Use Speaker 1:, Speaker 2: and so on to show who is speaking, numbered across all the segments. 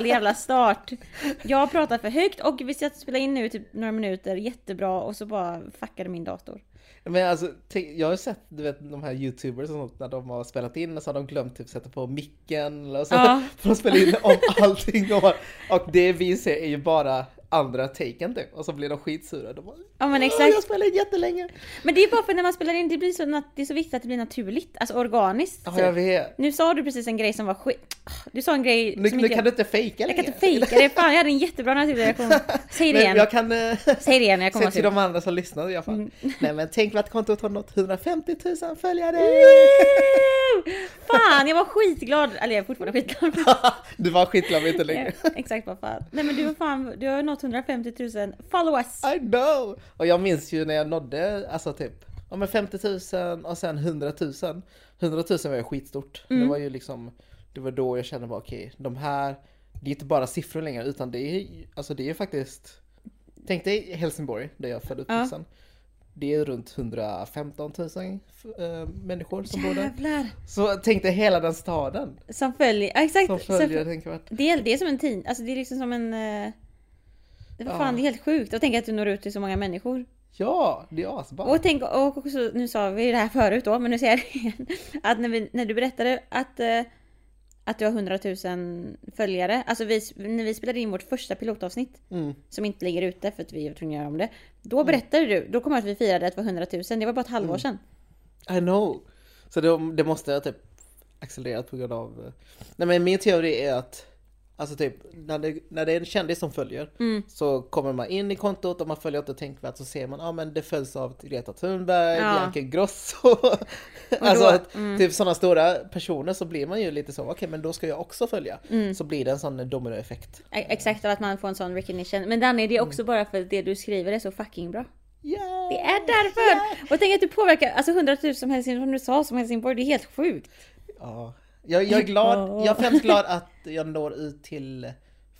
Speaker 1: dålig jävla start. Jag pratar för högt och vi ska spela in nu typ några minuter jättebra och så bara fuckade min dator.
Speaker 2: Men alltså, jag har sett du vet, de här youtubers och sånt när de har spelat in och så har de glömt typ sätta på micken eller så.
Speaker 1: Ja.
Speaker 2: För de spelar in om allting och, och det vi ser är ju bara andra taken typ. Och så blir de skitsura. De bara,
Speaker 1: Ja men
Speaker 2: "Åh,
Speaker 1: exakt.
Speaker 2: Jag spelar in jättelänge.
Speaker 1: Men det är bara för när man spelar in, det blir så, det är så viktigt att det blir naturligt, alltså organiskt.
Speaker 2: Ja,
Speaker 1: typ.
Speaker 2: jag vet.
Speaker 1: Nu sa du precis en grej som var skit... Du sa en grej
Speaker 2: Nu,
Speaker 1: som
Speaker 2: nu
Speaker 1: inte...
Speaker 2: kan du inte fejka
Speaker 1: Jag
Speaker 2: längre.
Speaker 1: kan inte fejka det, fan jag hade en jättebra naturlig reaktion. Säg det
Speaker 2: Men
Speaker 1: igen.
Speaker 2: jag kan eh,
Speaker 1: Säg det igen jag kommer
Speaker 2: säga till de andra som lyssnar i alla fall.
Speaker 1: Mm.
Speaker 2: Nej men tänk att kontot har nått 150 000 följare!
Speaker 1: Woo! Fan, jag var skitglad. Eller jag är fortfarande skitglad.
Speaker 2: du var skitglad men inte längre.
Speaker 1: Ja, Exakt vad fan. Nej men du var fan, du har nått 150 000 followers.
Speaker 2: I know! Och jag minns ju när jag nådde, alltså typ, ja men 50 000 och sen 100 000. 100 000 var ju skitstort.
Speaker 1: Mm.
Speaker 2: Det var ju liksom, det var då jag kände bara okej, de här, det är inte bara siffror längre utan det är, alltså det är faktiskt, tänk dig Helsingborg där jag födde
Speaker 1: Ja.
Speaker 2: uppvuxen. Det är runt 115 000 äh, människor som bor där.
Speaker 1: Jävlar.
Speaker 2: Så tänk dig hela den staden
Speaker 1: Som följer, ja, exakt.
Speaker 2: som
Speaker 1: Som
Speaker 2: följer tänkvärt.
Speaker 1: Det är, det är som en tid, alltså det är liksom som en... eh, Det var fan, det är helt sjukt att tänka att du når ut till så många människor.
Speaker 2: Ja, det är asbra.
Speaker 1: Och tänk, och också, nu sa vi det här förut då, men nu säger jag det igen. Att när, vi, när du berättade att, eh, att du har 100 000 följare, alltså vi, när vi spelade in vårt första pilotavsnitt,
Speaker 2: Mm.
Speaker 1: som inte ligger ute för att vi var tvungna att göra om det. Då berättade du, då kom jag att vi firade att det var 100 000, det var bara ett halvår sedan.
Speaker 2: I know. Så det, det måste ha typ accelererat på grund av... eh, Nej men min teori är att Alltså typ när det, när det är en kändis som följer
Speaker 1: Mm.
Speaker 2: så kommer man in i kontot och man följer inte tänkvärt så ser man ja ah, men det följs av Greta Thunberg,
Speaker 1: Ja.
Speaker 2: Bianca Ingrosso. alltså att,
Speaker 1: mm.
Speaker 2: typ sådana stora personer så blir man ju lite så okej men då ska jag också följa.
Speaker 1: Mm.
Speaker 2: Så blir det en sån dominoeffekt.
Speaker 1: E- Exakt, av att man får en sån recognition. Men Danny, det är också bara för att det du skriver är så fucking bra.
Speaker 2: Yeah!
Speaker 1: Det är därför! Och tänk att du påverkar, alltså 100 000 som Helsingborg, som du sa, som Helsingborg, det är helt sjukt.
Speaker 2: Ja. Jag, jag är glad, jag är främst glad att jag når ut till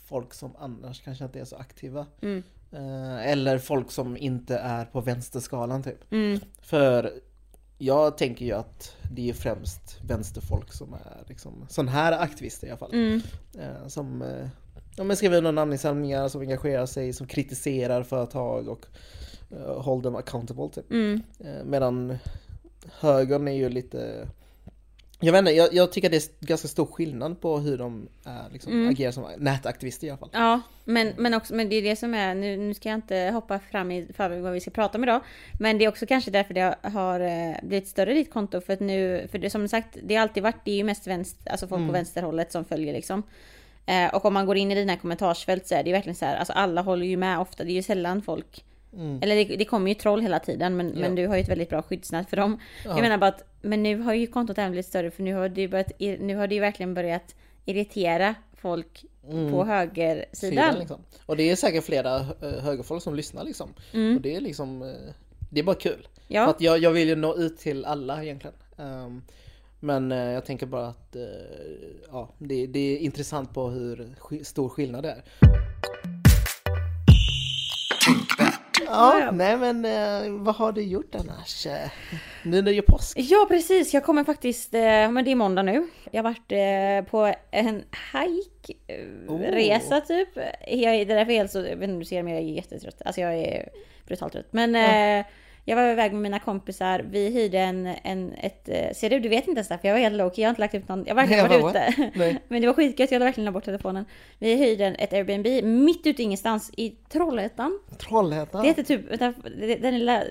Speaker 2: folk som annars kanske inte är så aktiva.
Speaker 1: Mm.
Speaker 2: Eh, eller folk som inte är på vänsterskalan typ.
Speaker 1: Mm.
Speaker 2: För jag tänker ju att det är främst vänsterfolk som är liksom sån här aktivister i alla fall.
Speaker 1: Mm.
Speaker 2: Eh, som eh, ja, skriver under namninsamlingar, som engagerar sig, som kritiserar företag och uh, hold them accountable typ.
Speaker 1: Mm.
Speaker 2: Medan högern är ju lite jag vet inte, jag, jag tycker det är ganska stor skillnad på hur de är, liksom,
Speaker 1: Mm.
Speaker 2: agerar som nätaktivister i alla fall.
Speaker 1: Ja, men, men, också, men det är det som är, nu, nu ska jag inte hoppa fram i förväg vad vi ska prata om idag. Men det är också kanske därför det har eh, blivit större ditt konto. För att nu, för det som sagt, det har alltid varit, det är ju mest vänster, alltså folk på vänsterhållet som följer liksom. Eh, och om man går in i dina kommentarsfält så är det ju verkligen så här, alltså alla håller ju med ofta, det är ju sällan folk Eller det, det kommer ju troll hela tiden men, men du har ju ett väldigt bra skyddsnät för dem. Jag menar bara att, men nu har ju kontot även blivit större för nu har det ju, börjat, nu har det ju verkligen börjat irritera folk på högersidan.
Speaker 2: Sidan, liksom. Och det är säkert flera eh, högerfolk som lyssnar liksom. Och det är liksom, eh, det är bara kul.
Speaker 1: Ja.
Speaker 2: För att jag, jag vill ju nå ut till alla egentligen. Ehm, men eh, jag tänker bara att ja, det, det är intressant på hur stor skillnad det är. Ja,
Speaker 1: Ja.
Speaker 2: nej men eh, vad har du gjort annars? Nu när det är påsk?
Speaker 1: Ja precis, jag kommer faktiskt, eh, men det är måndag nu. Jag har varit eh, på en hike-resa
Speaker 2: Oh.
Speaker 1: typ. Jag, är- det är därför jag är helt så, jag vet inte om du ser men jag är jättetrött. Alltså jag är brutalt trött. Men eh, jag var iväg med mina kompisar, vi hyrde en, en ett, eh, ser du, du vet inte ens det för jag var helt low jag har inte lagt ut någon, jag har verkligen varit ute.
Speaker 2: Nej.
Speaker 1: Men det var skitgött, jag hade verkligen lagt bort telefonen. Vi hyrde en- ett Airbnb mitt ute ingenstans i Trollhättan.
Speaker 2: Trollhättan?
Speaker 1: Det heter typ, vänta, den lä-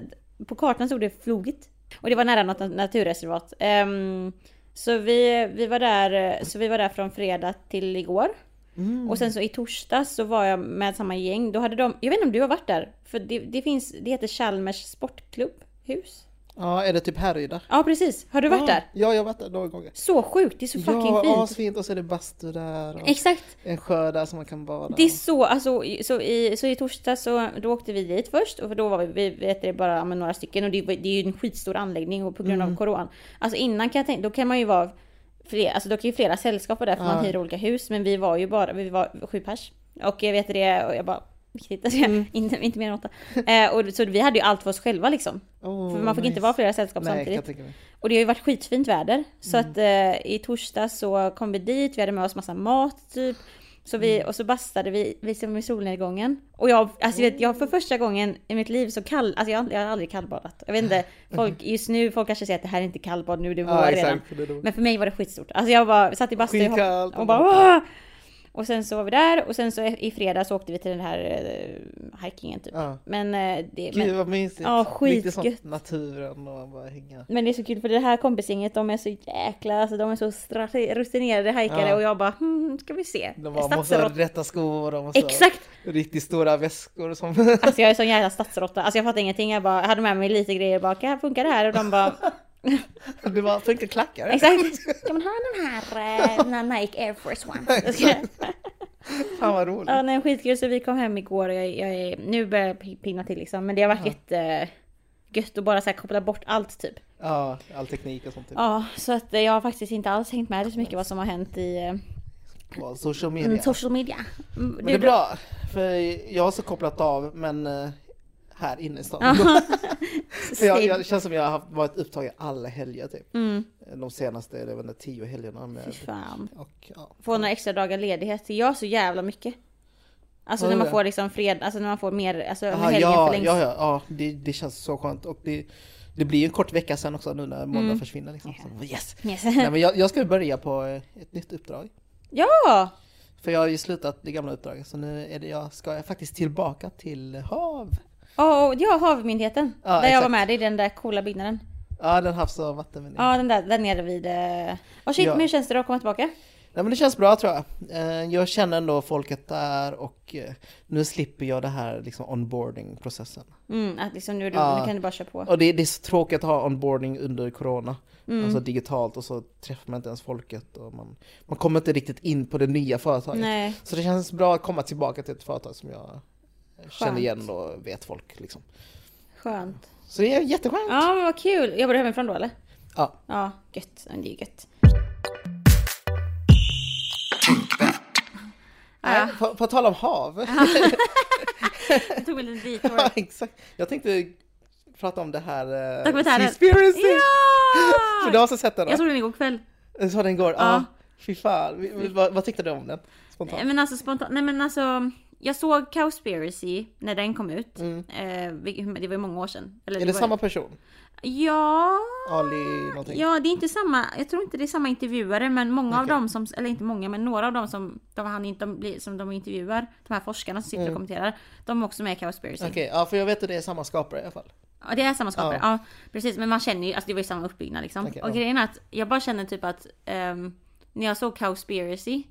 Speaker 1: på kartan stod det Floget. Och det var nära något naturreservat. Ehm, så vi, vi var där, så vi var där från fredag till igår. Och sen så i torsdags så var jag med samma gäng. Då hade de, jag vet inte om du har varit där? För det, det finns, det heter Chalmers sportklubbhus.
Speaker 2: Ja, är det typ Härryda?
Speaker 1: Ja precis, har du varit där?
Speaker 2: Ja, jag har varit där några gånger.
Speaker 1: Så sjukt, det är så fucking
Speaker 2: ja,
Speaker 1: fint.
Speaker 2: asfint och så är det bastu där. Och
Speaker 1: Exakt.
Speaker 2: En sjö där som man kan bada.
Speaker 1: Det är så, alltså, så i, så i torsdag så då åkte vi dit först och då var vi, vi vet det, bara några stycken och det, det är ju en skitstor anläggning och på grund
Speaker 2: Mm.
Speaker 1: av corona. Alltså innan kan jag tänka, då kan man ju vara fler, alltså då kan ju flera sällskap där för man
Speaker 2: Ja.
Speaker 1: hyr olika hus men vi var ju bara, vi var sju pers. Och jag vet det och jag bara viktigt. Alltså, inte, inte mer än åtta. Eh, och, så vi hade ju allt för oss själva liksom.
Speaker 2: Oh,
Speaker 1: För man fick
Speaker 2: nice.
Speaker 1: inte vara flera sällskap
Speaker 2: Nej,
Speaker 1: samtidigt. Och det har ju varit skitfint väder. Så
Speaker 2: Mm.
Speaker 1: att eh, i torsdag så kom vi dit, vi hade med oss massa mat typ. Så vi,
Speaker 2: Mm.
Speaker 1: och så bastade vi, vi som i solnedgången. Och jag, alltså vet, jag för första gången i mitt liv så kall, alltså jag, jag har aldrig kallbadat. Jag vet inte, folk, just nu, folk kanske säger att det här är inte kallbad nu, det är vår
Speaker 2: Ja,
Speaker 1: redan. Men för mig var det skitstort. Alltså jag bara satt i bastun och, och bara- Åh! Och sen så var vi där och sen så i fredags åkte vi till den här uh, hikingen typ.
Speaker 2: Ja.
Speaker 1: Men, eh, det,
Speaker 2: Gud
Speaker 1: men,
Speaker 2: vad mysigt.
Speaker 1: Ja,
Speaker 2: Lite sånt
Speaker 1: skitgött.
Speaker 2: naturen och bara hänga.
Speaker 1: men det är så kul för det här kompisgänget de är så jäkla, alltså de är så rutinerade hajkare
Speaker 2: Ja.
Speaker 1: och jag bara hmm, ska vi se.
Speaker 2: De bara, måste ha rätta skor, de måste
Speaker 1: Exakt!
Speaker 2: ha riktigt stora väskor som...
Speaker 1: Alltså jag är sån jävla stadsråtta, alltså jag fattar ingenting. Jag bara jag hade med mig lite grejer bara, kan funkar det här? Och de bara
Speaker 2: det bara, funkar klackar?
Speaker 1: exakt. Kan man ha den här, eh, den här Nike Air Force One?
Speaker 2: Fan vad roligt.
Speaker 1: Ja, nej, skitkul. Så vi kom hem igår och jag, jag är, nu börjar jag pi- pinna till liksom. Men det har varit jätte gött att bara så här koppla bort allt typ.
Speaker 2: Ja, all teknik och sånt. Typ.
Speaker 1: Ja, så att eh, jag har faktiskt inte alls hängt med så mycket vad som har hänt i eh,
Speaker 2: På social media.
Speaker 1: mm, social media. Mm,
Speaker 2: Men det är bra, för jag har så kopplat av, men eh, här inne i stan. Jag, jag det känns som jag har varit upptagen alla helger typ.
Speaker 1: Mm,
Speaker 2: De senaste, vet inte, tio helgerna
Speaker 1: fy
Speaker 2: med...
Speaker 1: fan.
Speaker 2: Och, ja.
Speaker 1: Få några extra dagar ledighet. Jag har så jävla mycket. Alltså
Speaker 2: Har
Speaker 1: när man
Speaker 2: det?
Speaker 1: får liksom fred, alltså när man får mer, alltså
Speaker 2: Aha,
Speaker 1: helgen
Speaker 2: ja,
Speaker 1: förlängs.
Speaker 2: ja, ja, ja det, det känns så skönt. Och det, det blir en kort vecka sen också nu när måndag
Speaker 1: Mm.
Speaker 2: försvinner. Liksom. Så, yes!
Speaker 1: Yes.
Speaker 2: Nej, men jag, jag ska börja på eh, ett nytt uppdrag.
Speaker 1: ja!
Speaker 2: För jag har ju slutat det gamla uppdraget så nu är det, jag, ska jag faktiskt tillbaka till hav.
Speaker 1: Oh, ja, Havmyndigheten.
Speaker 2: Ja,
Speaker 1: där jag
Speaker 2: exakt.
Speaker 1: var med i den där coola byggnaden.
Speaker 2: Ja, den havs och vattenmyndigheten.
Speaker 1: Ja, den där, där nere vid... Oh shit,
Speaker 2: Ja.
Speaker 1: men hur känns det då att komma tillbaka?
Speaker 2: Nej men det känns bra tror jag. Eh, Jag känner ändå folket där och eh, nu slipper jag det här liksom onboarding-processen.
Speaker 1: Mm, att liksom nu, du,
Speaker 2: Ja.
Speaker 1: nu kan du bara köra på.
Speaker 2: Och det, det är så tråkigt att ha onboarding under corona.
Speaker 1: Mm.
Speaker 2: Alltså digitalt och så träffar man inte ens folket och man, man kommer inte riktigt in på det nya företaget.
Speaker 1: Nej,
Speaker 2: Så det känns bra att komma tillbaka till ett företag som jag känner igen och vet folk liksom.
Speaker 1: skönt.
Speaker 2: Så det är jätteskönt.
Speaker 1: Ja, men vad kul. Jobbar du hemifrån då eller?
Speaker 2: Ja.
Speaker 1: Ja, gött. Det är gött.
Speaker 2: Nej, på, på tal om hav.
Speaker 1: Jag tog en liten
Speaker 2: ja,
Speaker 1: detour.
Speaker 2: exakt. Jag tänkte prata om det här... Eh,
Speaker 1: Dokumentären.
Speaker 2: Seaspiracy! För du
Speaker 1: Ja!
Speaker 2: har också sett den va?
Speaker 1: Jag såg den igår kväll.
Speaker 2: Du såg den igår? Ja.
Speaker 1: Ja.
Speaker 2: Fy fan. Vad, vad tyckte du om den? Spontant.
Speaker 1: Men alltså spontant, nej men alltså. Jag såg Cowspiracy när den kom ut. Eh, vi- det var ju många år sedan. Eller
Speaker 2: Mm. Är det
Speaker 1: var-
Speaker 2: samma person?
Speaker 1: Ja,
Speaker 2: Ali någonting?
Speaker 1: ja det är inte samma, jag tror inte det är samma intervjuare men många av
Speaker 2: Okej.
Speaker 1: dem som, eller inte många men några av dem som de, han blir- som de intervjuar, de här forskarna som sitter
Speaker 2: Mm.
Speaker 1: och kommenterar, de är också med i Cowspiracy.
Speaker 2: Okej, ja för jag vet att det är samma skapare i alla fall.
Speaker 1: Ja det är samma skapare,
Speaker 2: Ja.
Speaker 1: ja. precis men man känner ju, alltså det var ju samma uppbyggnad liksom.
Speaker 2: Okej,
Speaker 1: och
Speaker 2: ja.
Speaker 1: grejen är att jag bara känner typ att ehm, när jag såg Cowspiracy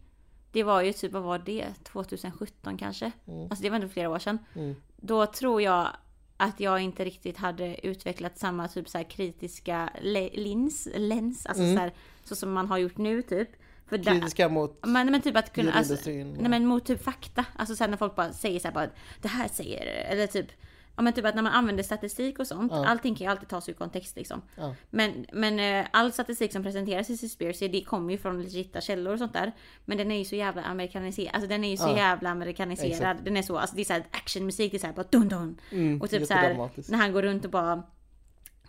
Speaker 1: det var ju typ, vad var det? 2017 kanske? Alltså det var ändå flera år sedan.
Speaker 2: Mm.
Speaker 1: Då tror jag att jag inte riktigt hade utvecklat samma typ så kritiska lins, lens, alltså så, här, så som man har gjort nu typ. För där-
Speaker 2: Kritiska mot
Speaker 1: men, men typ att kunna, alltså,
Speaker 2: djurindustrin.
Speaker 1: nej men mot typ fakta. Alltså sen när folk bara säger så här bara det här säger, eller typ Ja men typ att när man använder statistik och sånt, allting kan ju alltid tas ur kontext liksom.
Speaker 2: Ja.
Speaker 1: Men, men eh, all statistik som presenteras i Seaspiracy, det kommer ju från legita källor och sånt där. Men den är ju så jävla amerikaniserad, alltså den är ju så
Speaker 2: Ja.
Speaker 1: jävla amerikaniserad.
Speaker 2: Exakt.
Speaker 1: Den är så, alltså det är såhär actionmusik, det är såhär bara dun dun.
Speaker 2: Mm,
Speaker 1: och typ så här
Speaker 2: jättedramatiskt.
Speaker 1: när han går runt och bara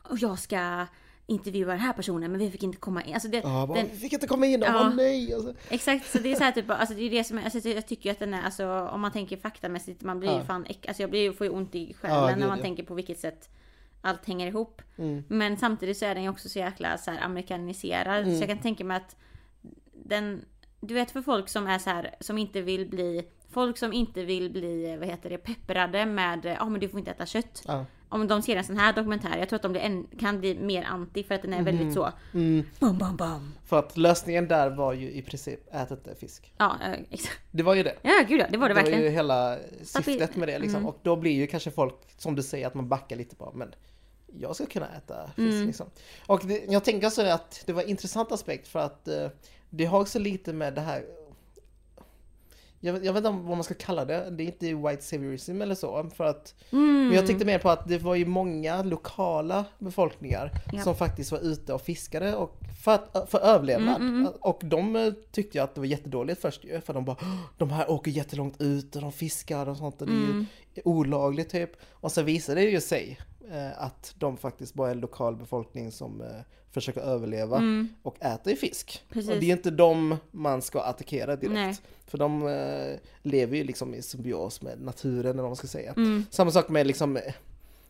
Speaker 1: och jag ska intervjua den här personen men vi fick inte komma in. Alltså det,
Speaker 2: Ja, bara,
Speaker 1: den,
Speaker 2: vi fick inte komma in,
Speaker 1: Ja.
Speaker 2: nej! Alltså.
Speaker 1: Exakt, så det är så här typ, alltså det är det som är, alltså jag tycker att den är, alltså om man tänker faktamässigt, man blir ju
Speaker 2: Ja.
Speaker 1: fan, alltså jag blir ju, får ju ont i själen
Speaker 2: Ja,
Speaker 1: när man tänker på vilket sätt allt hänger ihop.
Speaker 2: Mm.
Speaker 1: Men samtidigt så är den ju också så jäkla så här amerikaniserad,
Speaker 2: Mm.
Speaker 1: så jag kan tänka mig att den, du vet för folk som är så här, som inte vill bli, folk som inte vill bli, vad heter det, pepprade med, ja men du får inte äta kött.
Speaker 2: Ja.
Speaker 1: Om de ser en sån här dokumentär, jag tror att de blir en, kan bli mer anti för att den är väldigt så,
Speaker 2: Mm.
Speaker 1: bam bam bam.
Speaker 2: För att lösningen där var ju i princip ät inte fisk.
Speaker 1: Ja, eh, exakt.
Speaker 2: Det var ju det.
Speaker 1: Ja gud ja, det var det,
Speaker 2: Det var
Speaker 1: verkligen.
Speaker 2: ju hela syftet med det liksom.
Speaker 1: Mm.
Speaker 2: Och då blir ju kanske folk, som du säger, att man backar lite på, men jag ska kunna äta fisk
Speaker 1: Mm.
Speaker 2: liksom. Och det, jag tänker också att det var en intressant aspekt för att eh, det har också lite med det här jag, vet- jag vet inte vad man ska kalla det, det är inte white saviorism eller så. För att,
Speaker 1: Mm.
Speaker 2: Men jag tänkte mer på att det var ju många lokala befolkningar
Speaker 1: Ja.
Speaker 2: som faktiskt var ute och fiskade och för, att, för överlevnad.
Speaker 1: Mm, mm, mm.
Speaker 2: Och de eh, tyckte ju att det var jättedåligt först ju, för de bara "Åh, de här åker jättelångt ut och de fiskar och sånt och det är
Speaker 1: Mm.
Speaker 2: ju olagligt typ. Och sen visade det ju sig eh, att de faktiskt bara är en lokal befolkning som eh, försöker överleva
Speaker 1: Mm.
Speaker 2: och äter ju fisk.
Speaker 1: Precis.
Speaker 2: Och det är inte dem man ska attackera direkt.
Speaker 1: Nej.
Speaker 2: För de eh, lever ju liksom i symbios med naturen eller vad man ska säga.
Speaker 1: Mm.
Speaker 2: Samma sak med liksom eh,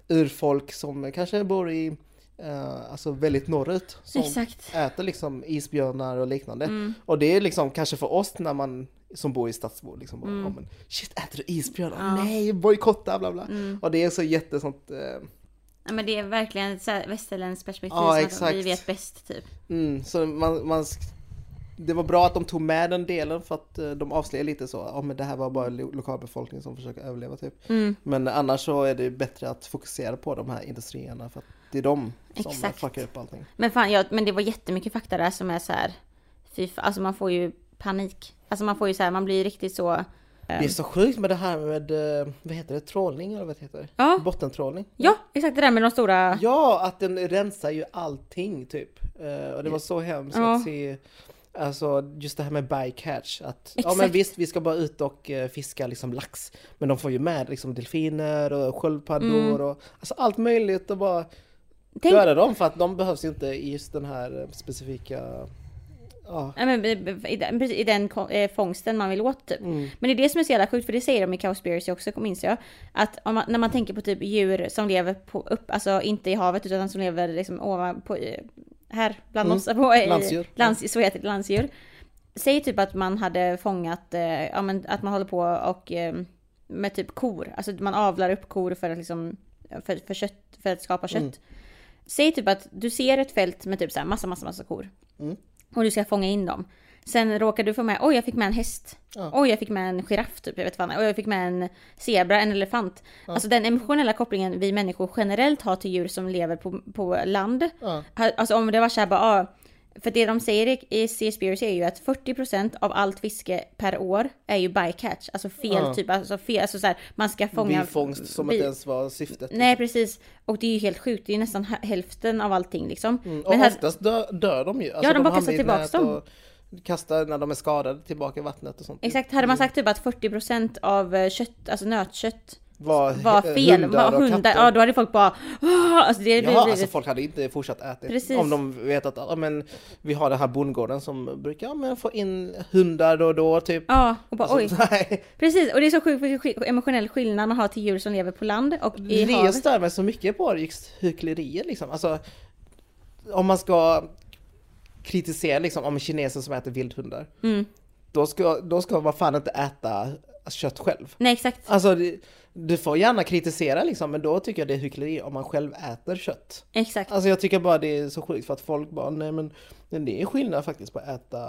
Speaker 2: urfolk som kanske bor i eh, alltså väldigt norrut. Som
Speaker 1: Exakt.
Speaker 2: äter liksom isbjörnar och liknande.
Speaker 1: Mm.
Speaker 2: Och det är liksom kanske för oss när man som bor i stadsbo liksom bara,
Speaker 1: Mm.
Speaker 2: "Ja, men, shit äter du isbjörnar?
Speaker 1: Ja.
Speaker 2: Nej bojkotta bla bla.
Speaker 1: Mm.
Speaker 2: Och det är så jättesånt, eh,
Speaker 1: Ja, men det är verkligen ett västerländskt perspektiv
Speaker 2: Ja,
Speaker 1: som
Speaker 2: exakt.
Speaker 1: vi vet bäst typ.
Speaker 2: mm, så man, man det var bra att de tog med den delen för att eh, de avslöjar lite så, ja men det här var bara lo- lokalbefolkningen som försöker överleva typ.
Speaker 1: Mm.
Speaker 2: Men annars så är det bättre att fokusera på de här industrierna för att det är de som
Speaker 1: Exakt.
Speaker 2: fuckar upp allting.
Speaker 1: Men fan, ja, men det var jättemycket fakta där som är så här. Fy fa- alltså man får ju panik. Alltså man får ju så här, man blir riktigt så.
Speaker 2: Det är så sjukt med det här med, eh, vad heter det, trålning eller vad det heter?
Speaker 1: Ja,
Speaker 2: Bottentrålning.
Speaker 1: ja, exakt det där med de stora.
Speaker 2: Ja, att den rensar ju allting typ. Eh, och det var så hemskt
Speaker 1: Ja.
Speaker 2: att se Alltså just det här med bycatch. Att, ja
Speaker 1: Exakt.
Speaker 2: men visst, vi ska bara ut och eh, fiska liksom lax. Men de får ju med liksom delfiner och sköldpaddor
Speaker 1: Mm.
Speaker 2: och alltså allt möjligt och bara
Speaker 1: Tänk,
Speaker 2: döda dem för att de behövs ju inte i just den här specifika... Ja.
Speaker 1: ja, men, i den, i eh, fångsten man vill åt typ.
Speaker 2: Mm.
Speaker 1: Men det är det som är så jävla sjukt, för det säger de i Cowspiracy också, minns jag. Att man, när man tänker på typ djur som lever på, upp, alltså inte i havet utan som lever liksom ovan på, eh, här bland
Speaker 2: Mm.
Speaker 1: oss, på, eh,
Speaker 2: Landsdjur.
Speaker 1: Lands, så heter det, landsdjur. Säg typ att man hade fångat, ja men att man håller på och med typ kor, alltså man avlar upp kor för att liksom, för, för kött, för att skapa kött.
Speaker 2: Mm.
Speaker 1: Säg typ att du ser ett fält med typ så här massa, massa, massa kor.
Speaker 2: Mm.
Speaker 1: Och du ska fånga in dem. Sen råkar du få med, oj jag fick med en häst.
Speaker 2: Ja.
Speaker 1: Oj jag fick med en giraff typ, jag vet fan. Oj jag fick med en zebra, en elefant. Alltså den emotionella kopplingen vi människor generellt har till djur som lever på, på land.
Speaker 2: Ja.
Speaker 1: Alltså om det var såhär bara, ah, för det de säger i- i Seaspiracy är ju att 40% av allt fiske per år är ju bycatch. Alltså fel
Speaker 2: Ja.
Speaker 1: typ, alltså fel, alltså så här, man ska fånga...
Speaker 2: Bifångst som
Speaker 1: bi-
Speaker 2: det ens var syftet.
Speaker 1: Nej precis. Och det är ju helt sjukt, det är ju nästan hä- hälften av allting liksom.
Speaker 2: Mm, och
Speaker 1: Men här,
Speaker 2: oftast dör, dör de ju. Alltså,
Speaker 1: de bara
Speaker 2: hamnar
Speaker 1: kastar
Speaker 2: nät
Speaker 1: dem.
Speaker 2: och Kastar när de är skadade tillbaka i vattnet och sånt.
Speaker 1: exakt, hade man sagt typ att 40% av eh, kött, alltså nötkött
Speaker 2: Var,
Speaker 1: var fel,
Speaker 2: hundar
Speaker 1: var
Speaker 2: och
Speaker 1: hundar, ja då hade folk bara alltså det hade
Speaker 2: Ja,
Speaker 1: blivit...
Speaker 2: alltså folk hade inte fortsatt äta.
Speaker 1: Precis.
Speaker 2: Om de vet att ja, men, vi har den här bondgården som brukar ja, men, få in hundar då och då typ.
Speaker 1: Ja, och bara oj.
Speaker 2: Alltså, nej,
Speaker 1: Precis, och det är så sjukt emotionell skillnad man har till djur som lever på land och i
Speaker 2: det
Speaker 1: havet.
Speaker 2: stör mig så mycket på just hyckleriet liksom. Alltså, om man ska kritisera liksom om kineser som äter vildhundar.
Speaker 1: Mm.
Speaker 2: Då ska, då ska man fan inte äta kött själv.
Speaker 1: Nej exakt.
Speaker 2: Alltså, det- du får gärna kritisera liksom, men då tycker jag det är hyckleri om man själv äter kött.
Speaker 1: Exakt.
Speaker 2: Alltså jag tycker bara det är så sjukt för att folk bara, nej men men det är skillnad faktiskt på att äta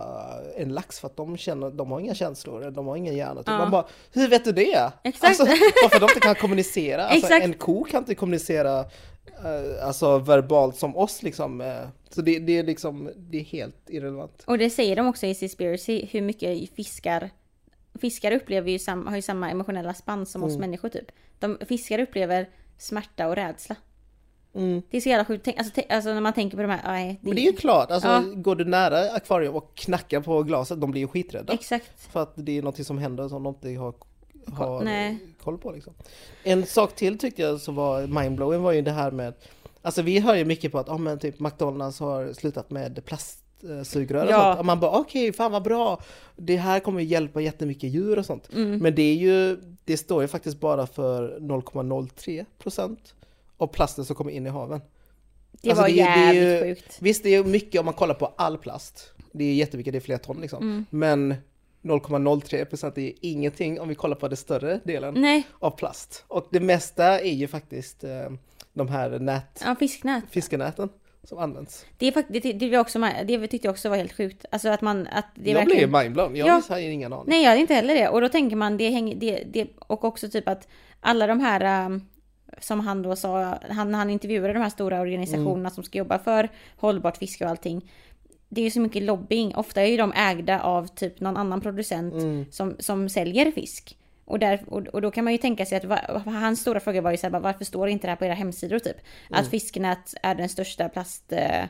Speaker 2: en lax för att de känner, de har inga känslor, de har ingen hjärna. Typ.
Speaker 1: Ja.
Speaker 2: Man bara, hur vet du det?
Speaker 1: Exakt.
Speaker 2: Alltså, varför de inte kan kommunicera? Alltså,
Speaker 1: Exakt.
Speaker 2: en ko kan inte kommunicera eh, alltså verbalt som oss liksom. eh. Så det, det är liksom, det är helt irrelevant.
Speaker 1: Och det säger de också i Seaspiracy, hur mycket fiskar Fiskar upplever ju samma, har ju samma emotionella spann som oss
Speaker 2: Mm.
Speaker 1: människor typ. De, fiskar upplever smärta och rädsla.
Speaker 2: Mm.
Speaker 1: Det är så jävla sjukt. Tänk, alltså, alltså när man tänker på de här, nej,
Speaker 2: Men det är ju klart, alltså
Speaker 1: Ja.
Speaker 2: går du nära akvarium och knackar på glaset, de blir ju skiträdda.
Speaker 1: Exakt.
Speaker 2: För att det är något som händer som de inte har, har
Speaker 1: nej.
Speaker 2: koll på liksom. En sak till tyckte jag som var mindblowing var ju det här med Alltså vi hör ju mycket på att oh, men typ McDonalds har slutat med plastsugrör och
Speaker 1: Ja.
Speaker 2: sånt. Och man bara okej, fan vad bra! Det här kommer ju hjälpa jättemycket djur och sånt.
Speaker 1: Mm.
Speaker 2: Men det är ju, det står ju faktiskt bara för 0,03 procent av plasten som kommer in i haven.
Speaker 1: Det
Speaker 2: Alltså,
Speaker 1: var
Speaker 2: det är- det är ju-
Speaker 1: jävligt sjukt.
Speaker 2: Visst, det är mycket om man kollar på all plast. Det är jättemycket, det är flera ton liksom.
Speaker 1: Mm.
Speaker 2: Men 0,03 procent är ingenting om vi kollar på den större delen
Speaker 1: Nej,
Speaker 2: av plast. Och det mesta är ju faktiskt eh, de här nät,
Speaker 1: ja, fisknät.
Speaker 2: fiskenäten som används.
Speaker 1: Det, är det, det, var också, det tyckte jag också var helt sjukt. Alltså att man, att det
Speaker 2: jag
Speaker 1: verkligen...
Speaker 2: blev mindblown, jag
Speaker 1: Ja.
Speaker 2: har ingen aning.
Speaker 1: Nej, jag hade inte heller det. Och då tänker man, det hänger, det, det, och också typ att alla de här, um, som han då sa, han, han intervjuade de här stora organisationerna som ska jobba för hållbart fiske och allting. det är ju så mycket lobbying. Ofta är ju de ägda av typ någon annan producent
Speaker 2: Mm.
Speaker 1: som, som säljer fisk. Och, där, och, och då kan man ju tänka sig att va, hans stora fråga var ju så här, varför står det inte det här på era hemsidor typ?
Speaker 2: Mm.
Speaker 1: Att Fisknät är den största plast... Eh,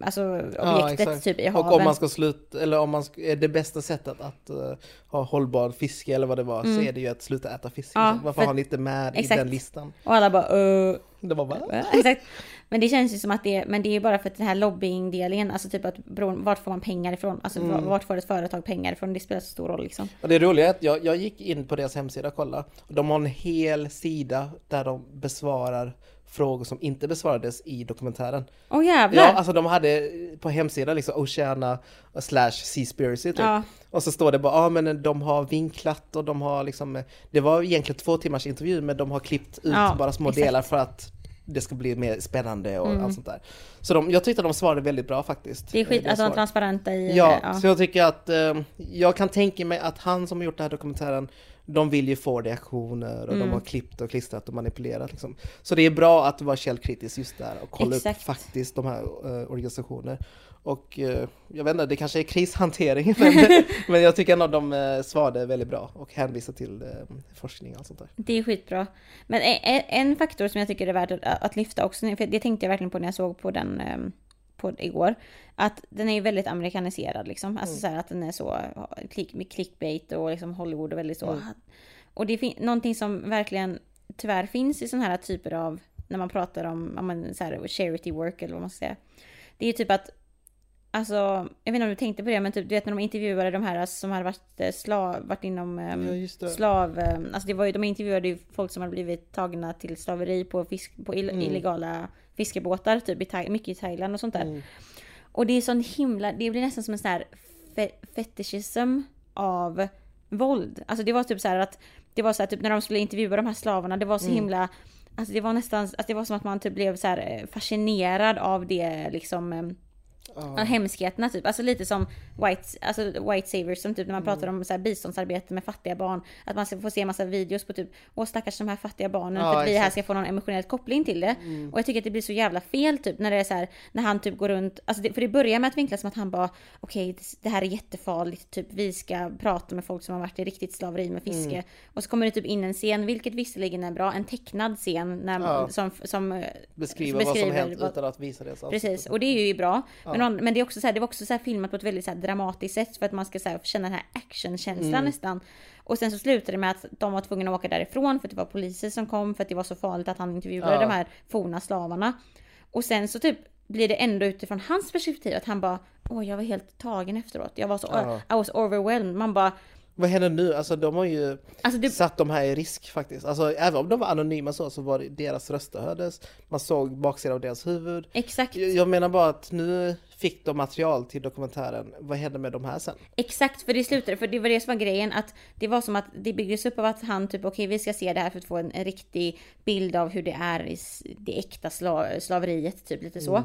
Speaker 1: alltså objektet
Speaker 2: exakt.
Speaker 1: typ i haven.
Speaker 2: Och om man ska sluta, eller om man ska, det bästa sättet att eh, ha hållbar fiske eller vad det var, så är det ju att sluta äta fisk.
Speaker 1: Mm. Ja,
Speaker 2: liksom. Varför
Speaker 1: för-
Speaker 2: har ni inte med i
Speaker 1: exakt.
Speaker 2: den listan?
Speaker 1: Och alla bara uh,
Speaker 2: Var bara,
Speaker 1: Exakt. Men det känns ju som att det är, men det är bara för att den här lobbying-delen, alltså typ att beroende- vart får man pengar ifrån? Alltså
Speaker 2: Mm.
Speaker 1: vart får ett företag pengar ifrån? Det spelar så stor roll liksom.
Speaker 2: Och det roliga är att jag, jag gick in på deras hemsida och kollade. Och de har en hel sida där de besvarar frågor som inte besvarades i dokumentären.
Speaker 1: Åh jävlar!
Speaker 2: Ja, alltså de hade på hemsidan liksom Oceana slash Seaspiracy typ.
Speaker 1: Ja.
Speaker 2: Och så står det bara, ja ah, men de har vinklat och de har liksom, det var egentligen två timmars intervju men de har klippt ut
Speaker 1: Ja,
Speaker 2: bara små
Speaker 1: exakt. Mm.
Speaker 2: delar för att det ska bli mer spännande och allt sånt där. Så de, jag tyckte de svarade väldigt bra faktiskt.
Speaker 1: det är skit,
Speaker 2: Eh,
Speaker 1: alltså de är transparenta i...
Speaker 2: Ja,
Speaker 1: eh, ja.
Speaker 2: så jag tycker att eh, jag kan tänka mig att han som har gjort den här dokumentären de vill ju få reaktioner och
Speaker 1: Mm.
Speaker 2: de har klippt och klistrat och manipulerat liksom. Så det är bra att vara källkritisk just där och kolla
Speaker 1: Exakt.
Speaker 2: upp faktiskt de här eh, organisationer. Och eh, jag vet inte, det kanske är krishantering men, men jag tycker ändå de uh, svarade väldigt bra och hänvisade till eh, forskning och allt sånt där.
Speaker 1: Det är skitbra. Men e- e- en faktor som jag tycker är värd att, att lyfta också, för det tänkte jag verkligen på när jag såg på den ehm, på igår. Att den är ju väldigt amerikaniserad liksom. Alltså så här att den är så klick, med clickbait och liksom Hollywood och väldigt så. Och det är någonting som verkligen tyvärr finns i sådana här typer av, när man pratar om ja, men, så här, charity work eller vad man ska säga. Det är ju typ att Alltså, jag vet inte om du tänkte på det, men typ, du vet när de intervjuade de här som hade varit, eh, slav, varit inom ehm,
Speaker 2: Ja,
Speaker 1: slav... eh, Alltså det var ju, de intervjuade ju folk som hade blivit tagna till slaveri på, fisk, på ill, illegala fiskebåtar, typ i mycket i Thailand och sånt där.
Speaker 2: Mm.
Speaker 1: Och det är sån himla, det blir nästan som en sån här fe, fetishism av våld. Alltså det var typ så här att, det var så här typ när de skulle intervjua de här slavarna, det var så himla Alltså det var nästan, alltså det var som att man typ blev så eh, fascinerad av det liksom
Speaker 2: Ja,
Speaker 1: hemskheterna typ. Alltså lite som white, alltså white savers som typ när man
Speaker 2: Mm.
Speaker 1: pratar om så här biståndsarbete med fattiga barn. Att man ska få se massa videos på typ, åh stackars de här fattiga barnen
Speaker 2: Ja,
Speaker 1: för att vi här ska få någon emotionell koppling till det.
Speaker 2: Mm.
Speaker 1: Och jag tycker att det blir så jävla fel typ när det är så här, när han typ går runt, alltså det, för det börjar med att vinklas som att han bara, okej det, det här är jättefarligt, typ vi ska prata med folk som har varit i riktigt slaveri med fiske.
Speaker 2: Mm.
Speaker 1: Och så kommer det typ in en scen, vilket visserligen är bra, en tecknad scen när,
Speaker 2: Ja.
Speaker 1: som, som eh,
Speaker 2: Beskriva vad som
Speaker 1: beskriver
Speaker 2: hänt utan att visa deras
Speaker 1: Precis, och det är ju bra. Men, men det, är också så här, det var också så filmat på ett väldigt så dramatiskt sätt för att man ska så känna den här actionkänslan nästan. Och sen så slutade det med att de var tvungna att åka därifrån för att det var poliser som kom för att det var så farligt att han intervjuade
Speaker 2: Ja.
Speaker 1: de här forna slavarna. Och sen så typ blir det ändå utifrån hans perspektiv att han bara Åh jag var helt tagen efteråt. Jag var så,
Speaker 2: Ja.
Speaker 1: I was overwhelmed. Man bara
Speaker 2: Vad händer nu? Alltså de har ju
Speaker 1: Alltså det,
Speaker 2: satt de här i risk faktiskt. Alltså även om de var anonyma så, så var det deras röster hördes. Man såg baksidan av deras huvud.
Speaker 1: exakt.
Speaker 2: Jag jag menar bara att nu fick de material till dokumentären. Vad händer med de här sen?
Speaker 1: Exakt, för det slutade, för det var det som var grejen att det var som att det byggdes upp av att han typ okej vi ska se det här för att få en, en riktig bild av hur det är i det äkta sla, slaveriet, typ lite så.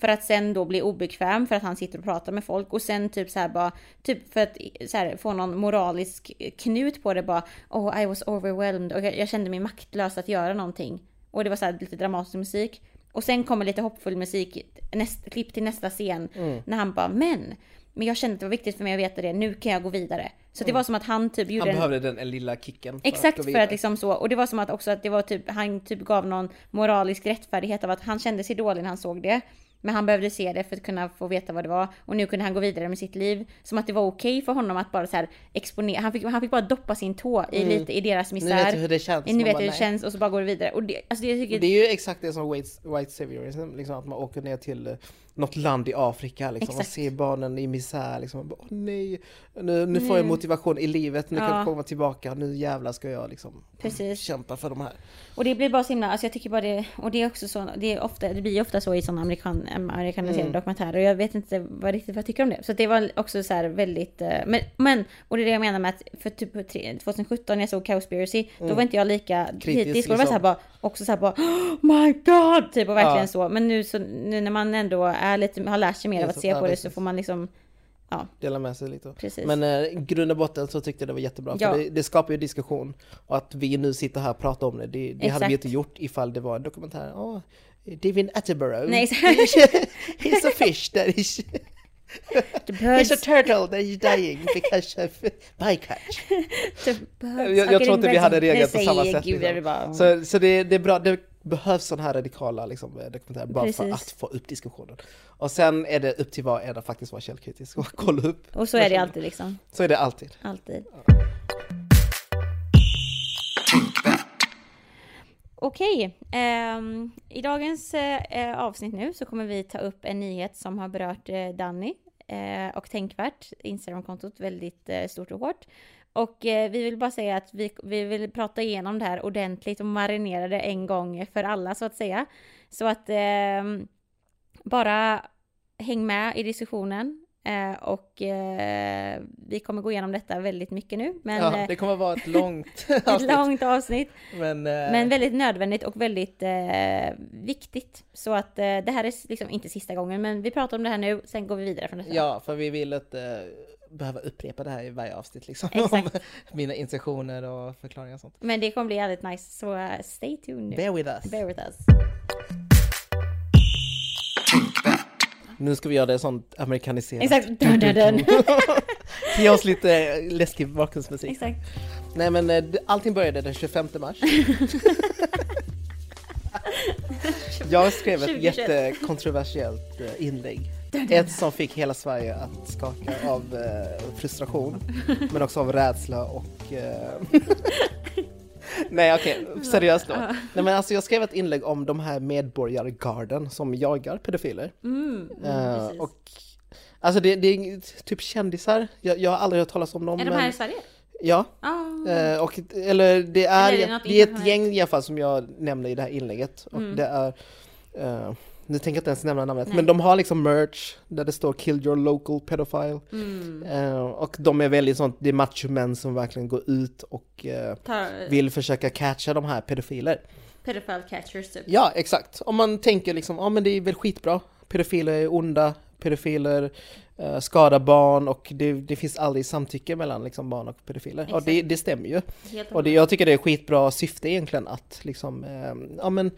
Speaker 1: För att sen då bli obekväm för att han sitter och pratar med folk och sen typ så här bara, typ för att så här, få någon moralisk knut på det bara, oh I was overwhelmed och jag, jag kände mig maktlös att göra någonting. Och det var så här lite dramatisk musik. Och sen kommer lite hoppfull musik, näst, klipp till nästa scen, när han bara men, men jag kände att det var viktigt för mig att veta det, nu kan jag gå vidare. Så det var som att han typ gjorde
Speaker 2: Han behövde den en lilla kicken. för
Speaker 1: Exakt
Speaker 2: gå
Speaker 1: för att liksom så, och det var som att också att det var typ, han typ gav någon moralisk rättfärdighet av att han kände sig dålig när han såg det. Men han behövde se det för att kunna få veta vad det var. Och nu kunde han gå vidare med sitt liv. Som att det var okej för honom att bara så här exponera, han fick, han fick bara doppa sin tå i lite i deras misär.
Speaker 2: vet du hur det känns. Man
Speaker 1: vet
Speaker 2: bara,
Speaker 1: hur det
Speaker 2: nej.
Speaker 1: känns och så bara går det vidare. Och det, alltså det, tycker,
Speaker 2: Det är ju exakt det som white, white saviorism, liksom att man åker ner till något land i Afrika liksom, och
Speaker 1: Exakt.
Speaker 2: ser barnen i misär liksom. Bara, Åh, nej, nu, nu får jag motivation i livet, nu kan
Speaker 1: Ja.
Speaker 2: jag komma tillbaka, nu jävlar ska jag liksom
Speaker 1: Precis.
Speaker 2: kämpa för de här.
Speaker 1: Och det blir bara så himla, alltså jag tycker bara det, och det är också så, det är ofta, det blir ofta så i sådana amerikan, amerikaniserade
Speaker 2: Mm.
Speaker 1: dokumentärer och jag vet inte vad riktigt vad jag tycker om det. Så det var också så här väldigt, eh, men, men, och det är det jag menar med att för typ tre- 2017 när jag såg Cowspiracy, då var inte jag lika
Speaker 2: Mm. Kritisk,
Speaker 1: kritisk. Och det var så här
Speaker 2: liksom.
Speaker 1: bara, också så här bara, oh my god! Typ och verkligen
Speaker 2: Ja.
Speaker 1: så. Men nu så, nu när man ändå är lite, har lärt sig mer av att se på det så får man liksom, ja,
Speaker 2: Dela med sig lite.
Speaker 1: precis.
Speaker 2: Men eh, i grund och botten så tyckte jag det var jättebra,
Speaker 1: Ja.
Speaker 2: för det, det skapar ju diskussion. Och att vi nu sitter här och pratar om det, det, det hade vi inte gjort ifall det var en dokumentär. Åh, David Attenborough.
Speaker 1: Nej.
Speaker 2: He's a fish that is...
Speaker 1: The
Speaker 2: He's
Speaker 1: birds,
Speaker 2: a turtle that is dying because of bycatch. Jag, jag tror inte vi hade reagerat på samma sätt. Liksom. Så, så det, det är bra, det behövs sådana här radikala liksom, eh, dokumentärer bara för
Speaker 1: Precis.
Speaker 2: att få upp diskussionen. Och sen är det upp till var och en att faktiskt vara källkritisk och kolla upp.
Speaker 1: Och så är det alltid liksom.
Speaker 2: Så är det alltid.
Speaker 1: Alltid. Okej, ehm, i dagens eh, avsnitt nu så kommer vi ta upp en nyhet som har berört eh, Danny eh, och Tänkvärt, Instagramkontot, väldigt eh, stort och hårt. Och eh, vi vill bara säga att vi, vi vill prata igenom det här ordentligt och marinera det en gång för alla så att säga. Så att ehm, bara häng med i diskussionen. Eh, och eh, vi kommer gå igenom detta väldigt mycket nu. Men
Speaker 2: ja,
Speaker 1: eh,
Speaker 2: det kommer vara ett långt
Speaker 1: ett
Speaker 2: avsnitt.
Speaker 1: långt avsnitt.
Speaker 2: Men, eh,
Speaker 1: Men väldigt nödvändigt och väldigt eh, viktigt. Så att eh, det här är liksom inte sista gången, men vi pratar om det här nu, sen går vi vidare från detta.
Speaker 2: Ja, för vi vill inte behöva upprepa det här i varje avsnitt liksom.
Speaker 1: Exakt.
Speaker 2: Mina instruktioner och förklaringar och sånt.
Speaker 1: Men det kommer bli jävligt nice, så eh, stay tuned nu.
Speaker 2: Bear with us.
Speaker 1: Bear with us.
Speaker 2: Nu ska vi göra det sånt amerikaniserat.
Speaker 1: Exakt. Dun, dun, dun.
Speaker 2: Ge oss lite läskig bakgrundsmusik.
Speaker 1: Exakt.
Speaker 2: Nej men eh, allting började den 25 mars. Jag skrev ett
Speaker 1: 2021.
Speaker 2: jättekontroversiellt eh, inlägg. Ett som fick hela Sverige att skaka av eh, frustration, men också av rädsla och... Eh... Nej okej, seriöst då. Nej men alltså jag skrev ett inlägg om de här medborgargarden som jagar pedofiler.
Speaker 1: Mm, mm, precis.
Speaker 2: och alltså det, det är typ kändisar, jag, jag har aldrig hört talas om dem.
Speaker 1: är de
Speaker 2: men-
Speaker 1: här i Sverige?
Speaker 2: Ja. Eh, och, eller det är,
Speaker 1: Eller är det
Speaker 2: det är ett gäng i alla fall som jag nämner i det här inlägget. Och
Speaker 1: Mm.
Speaker 2: det är, eh, nu tänker jag inte ens nämna namnet,
Speaker 1: Nej.
Speaker 2: men de har liksom merch där det står 'Kill your local pedophile'
Speaker 1: Mm.
Speaker 2: Eh, och de är väldigt sånt, det är machomän som verkligen går ut och eh,
Speaker 1: Tar
Speaker 2: vill försöka catcha de här pedofiler.
Speaker 1: pedophile catchers typ.
Speaker 2: Ja, exakt. Om man tänker liksom, ja men det är väl skitbra. Pedofiler är onda, pedofiler eh, skadar barn och det, det finns aldrig samtycke mellan liksom, barn och pedofiler. Och det,
Speaker 1: Exakt.
Speaker 2: det stämmer ju.
Speaker 1: Helt
Speaker 2: Och det, jag tycker det är skitbra syfte egentligen att liksom, eh, ja men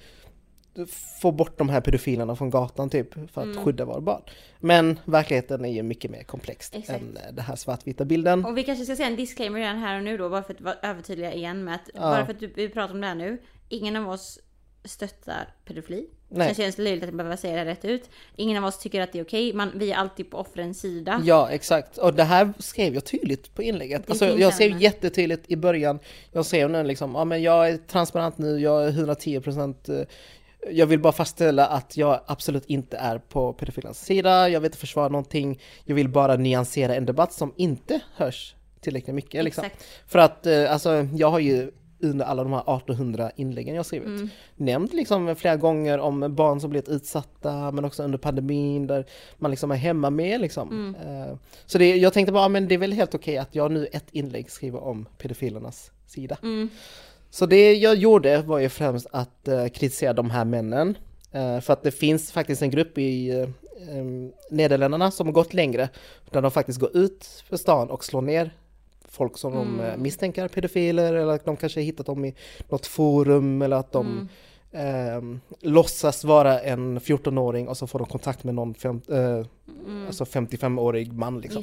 Speaker 2: få bort de här pedofilerna från gatan typ för att
Speaker 1: Mm.
Speaker 2: skydda våra barn. Men verkligheten är ju mycket mer komplext
Speaker 1: Exakt.
Speaker 2: än eh, den här svartvita bilden.
Speaker 1: Och vi kanske ska säga en disclaimer redan här och nu då, bara för att vara övertydliga igen med att
Speaker 2: Ja.
Speaker 1: bara för att vi pratar om det här nu, ingen av oss stöttar pedofili.
Speaker 2: Nej.
Speaker 1: Det känns löjligt att behöva säga det rätt ut. Ingen av oss tycker att det är okej, man, vi är alltid på offrens sida.
Speaker 2: Ja, exakt. Och det här skrev jag tydligt på inlägget. Alltså, jag skrev jättetydligt i början. Jag skrev nu liksom, ja men jag är transparent nu, jag är 110 procent jag vill bara fastställa att jag absolut inte är på pedofilernas sida, jag vill inte försvara någonting, jag vill bara nyansera en debatt som inte hörs tillräckligt mycket. Liksom. För att eh, alltså, jag har ju under alla de här 1800 inläggen jag skrivit
Speaker 1: Mm.
Speaker 2: nämnt liksom flera gånger om barn som blivit utsatta men också under pandemin där man liksom är hemma med liksom.
Speaker 1: Mm.
Speaker 2: Eh, Så det, jag tänkte bara, ja, men det är väl helt okej att jag nu ett inlägg skriver om pedofilernas sida.
Speaker 1: Mm.
Speaker 2: Så det jag gjorde var ju främst att eh, kritisera de här männen. Eh, för att det finns faktiskt en grupp i em, Nederländerna som har gått längre. Där de faktiskt går ut på stan och slår ner folk som de
Speaker 1: Mm.
Speaker 2: eh, misstänker pedofiler eller att de kanske har hittat dem i något forum eller att de
Speaker 1: Mm.
Speaker 2: Ehm, låtsas vara en 14-åring och så får de kontakt med någon fem, eh,
Speaker 1: Mm.
Speaker 2: alltså 55-årig man liksom.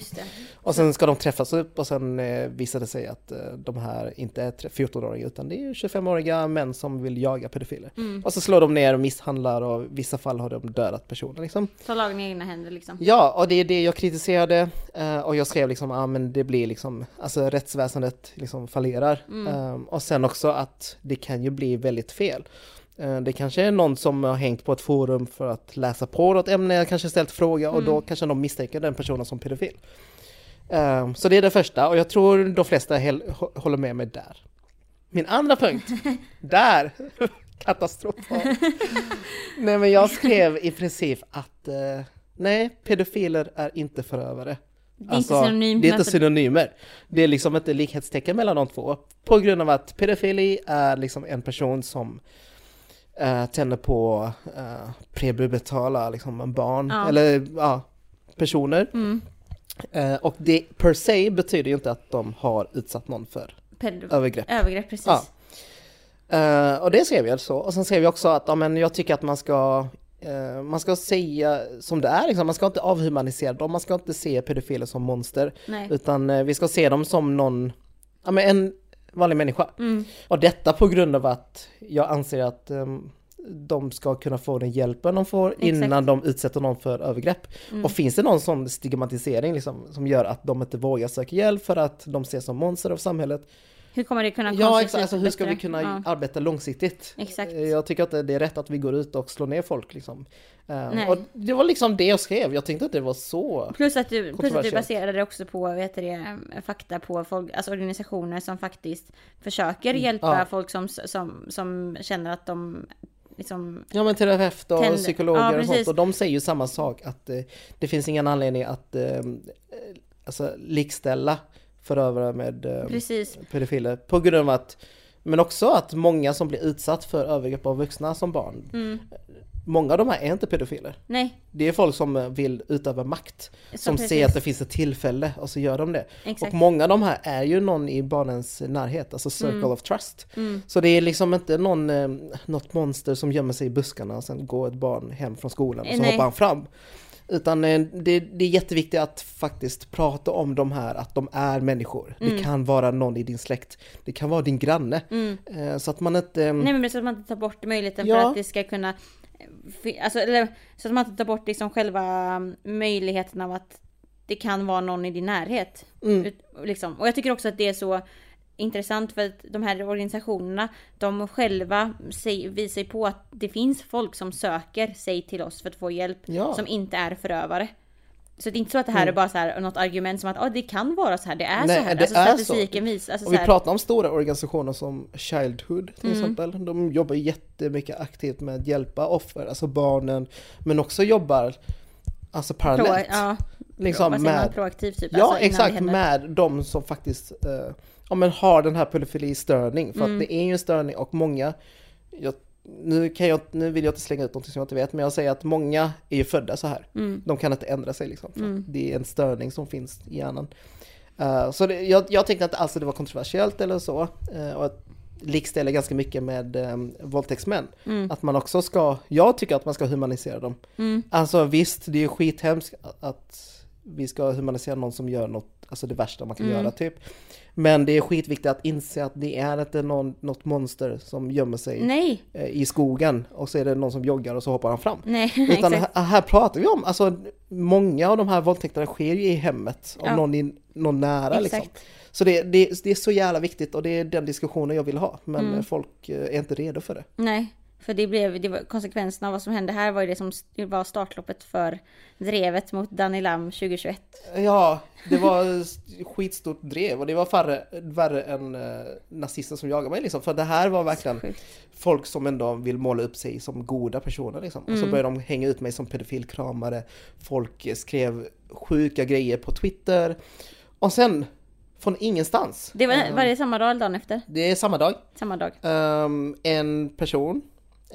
Speaker 2: Och sen ska de träffas upp och sen eh, visar det sig att eh, de här inte är tre- 14-åringar utan det är 25-åriga män som vill jaga pedofiler.
Speaker 1: Mm.
Speaker 2: Och så slår de ner och misshandlar och i vissa fall har de dödat personer liksom.
Speaker 1: Ta lagen i egna händer liksom.
Speaker 2: Ja, och det är det jag kritiserade eh, och jag skrev liksom, ja ah, men det blir liksom, alltså rättsväsendet liksom fallerar.
Speaker 1: Mm.
Speaker 2: Eh, och sen också att det kan ju bli väldigt fel. Eh, Det kanske är någon som har hängt på ett forum för att läsa på något ämne, kanske ställt fråga och då
Speaker 1: Mm.
Speaker 2: kanske de misstänker den personen som pedofil. Eh, Så det är det första och jag tror de flesta håller med mig där. Min andra punkt, där! Katastrofal. Nej men jag skrev i princip att eh, nej, pedofiler är inte förövare.
Speaker 1: Det är
Speaker 2: Alltså, det är inte synonymer. Det är liksom inte likhetstecken mellan de två. På grund av att pedofili är liksom en person som uh, tänder på uh, prebubetala liksom barn,
Speaker 1: Ja.
Speaker 2: eller ja, personer.
Speaker 1: Mm.
Speaker 2: Eh, och det per se betyder ju inte att de har utsatt någon för
Speaker 1: Pedo-
Speaker 2: övergrepp.
Speaker 1: Övergrepp, precis.
Speaker 2: Ja. Eh, och det skrev jag så. Och sen skrev jag också att ja, men jag tycker att man ska eh, man ska säga som det är, liksom. man ska inte avhumanisera dem, man ska inte se pedofiler som monster,
Speaker 1: Nej.
Speaker 2: utan eh, vi ska se dem som någon, ja men en vanlig människa.
Speaker 1: Mm.
Speaker 2: Och detta på grund av att jag anser att ehm, de ska kunna få den hjälpen de får innan de utsätter någon för övergrepp.
Speaker 1: Mm.
Speaker 2: Och finns det någon sån stigmatisering liksom, som gör att de inte vågar söka hjälp för att de ses som monster av samhället?
Speaker 1: Hur kommer det kunna
Speaker 2: Ja, exakt. Alltså, hur ska vi kunna
Speaker 1: Ja,
Speaker 2: arbeta långsiktigt?
Speaker 1: Exakt.
Speaker 2: Eh, Jag tycker att det är rätt att vi går ut och slår ner folk. Liksom. Eh,
Speaker 1: Nej.
Speaker 2: och det var liksom det jag skrev. Jag tänkte att det var så...
Speaker 1: Plus att, du, plus att du baserade det också på heter det, fakta på folk, alltså organisationer som faktiskt försöker hjälpa
Speaker 2: Mm. ja.
Speaker 1: folk som, som, som känner att de liksom,
Speaker 2: Ja men terapeuter och
Speaker 1: Tänder.
Speaker 2: psykologer
Speaker 1: Ja,
Speaker 2: och sånt. Och de säger ju samma sak. Att eh, det finns ingen anledning att eh, alltså, likställa förövare med eh,
Speaker 1: precis,
Speaker 2: pedofiler. På grund av att men också att många som blir utsatt för övergrepp av vuxna som barn.
Speaker 1: mm,
Speaker 2: Många av de här är inte pedofiler.
Speaker 1: nej,
Speaker 2: Det är folk som eh, vill utöva makt. Som
Speaker 1: precis.
Speaker 2: ser att det finns ett tillfälle och så gör de det.
Speaker 1: Exakt.
Speaker 2: Och många av de här är ju någon i barnens närhet, alltså circle
Speaker 1: Mm.
Speaker 2: of trust.
Speaker 1: Mm.
Speaker 2: Så det är liksom inte någon, eh, något monster som gömmer sig i buskarna och sen går ett barn hem från skolan och så
Speaker 1: Nej.
Speaker 2: hoppar han fram. Utan eh, det, det är jätteviktigt att faktiskt prata om de här, att de är människor. Det
Speaker 1: Mm.
Speaker 2: kan vara någon i din släkt, det kan vara din granne.
Speaker 1: Mm.
Speaker 2: Eh, Så att man inte...
Speaker 1: Nej men så att man inte tar bort möjligheten
Speaker 2: Ja.
Speaker 1: för att det ska kunna Alltså eller så att man inte tar bort liksom själva mm, möjligheten av att det kan vara någon i din närhet.
Speaker 2: Mm.
Speaker 1: Liksom. Och jag tycker också att det är så intressant för att de här organisationerna de själva visar ju på att det finns folk som söker sig till oss för att få hjälp
Speaker 2: Ja.
Speaker 1: som inte är förövare. Så det är inte så att det här
Speaker 2: Mm.
Speaker 1: är bara så här något argument som att ah, det kan vara så här, det är
Speaker 2: Nej,
Speaker 1: så här.
Speaker 2: det
Speaker 1: alltså
Speaker 2: är så.
Speaker 1: statistiken visar. Alltså,
Speaker 2: Och
Speaker 1: så
Speaker 2: vi pratar om stora organisationer som Childhood till
Speaker 1: Mm.
Speaker 2: exempel. De jobbar jättemycket aktivt med att hjälpa offer, alltså barnen. Men också jobbar alltså
Speaker 1: pro,
Speaker 2: parallellt.
Speaker 1: ja,
Speaker 2: liksom
Speaker 1: man?
Speaker 2: med,
Speaker 1: Proaktiv typ.
Speaker 2: ja
Speaker 1: alltså,
Speaker 2: exakt, med de som faktiskt eh, ja, men har den här pedofilistörning. För
Speaker 1: Mm.
Speaker 2: att det är ju en störning och många, jag, nu, kan jag, nu vill jag inte slänga ut något som jag inte vet, men jag säger att många är ju födda så här.
Speaker 1: Mm.
Speaker 2: De kan inte ändra sig liksom.
Speaker 1: Mm.
Speaker 2: Det är en störning som finns i hjärnan. Eh, så det, jag, jag tänkte inte alls att det var kontroversiellt eller så. Uh, och att likställa ganska mycket med um, våldtäktsmän.
Speaker 1: Mm.
Speaker 2: Att man också ska, jag tycker att man ska humanisera dem.
Speaker 1: Mm.
Speaker 2: Alltså visst, det är ju skithemskt att- att vi ska humanisera någon som gör något, alltså det värsta man kan
Speaker 1: Mm.
Speaker 2: göra typ. Men det är skitviktigt att inse att det är inte någon, något monster som gömmer sig
Speaker 1: Nej,
Speaker 2: eh, i skogen och så är det någon som joggar och så hoppar han fram.
Speaker 1: nej,
Speaker 2: Utan här, här pratar vi om, alltså många av de här våldtäkterna sker ju i hemmet av
Speaker 1: Ja.
Speaker 2: någon, i, någon nära liksom.
Speaker 1: Exakt.
Speaker 2: Så det, det, det är så jävla viktigt och det är den diskussionen jag vill ha. Men
Speaker 1: Mm.
Speaker 2: folk eh, är inte redo för det.
Speaker 1: Nej, för det blev, det var, konsekvenserna av vad som hände här var ju det som var startloppet för drevet mot Danny Lam 2021.
Speaker 2: Ja, det var skitstort drev och det var färre, värre än eh, nazister som jagade mig liksom. För det här var verkligen folk som ändå vill måla upp sig som goda personer liksom. Och så
Speaker 1: Mm.
Speaker 2: började de hänga ut mig som pedofilkramare. Folk eh, skrev sjuka grejer på Twitter. Och sen, från ingenstans.
Speaker 1: Det var, var det samma dag eller dagen efter?
Speaker 2: det är samma dag.
Speaker 1: Samma dag.
Speaker 2: Ehm, en person,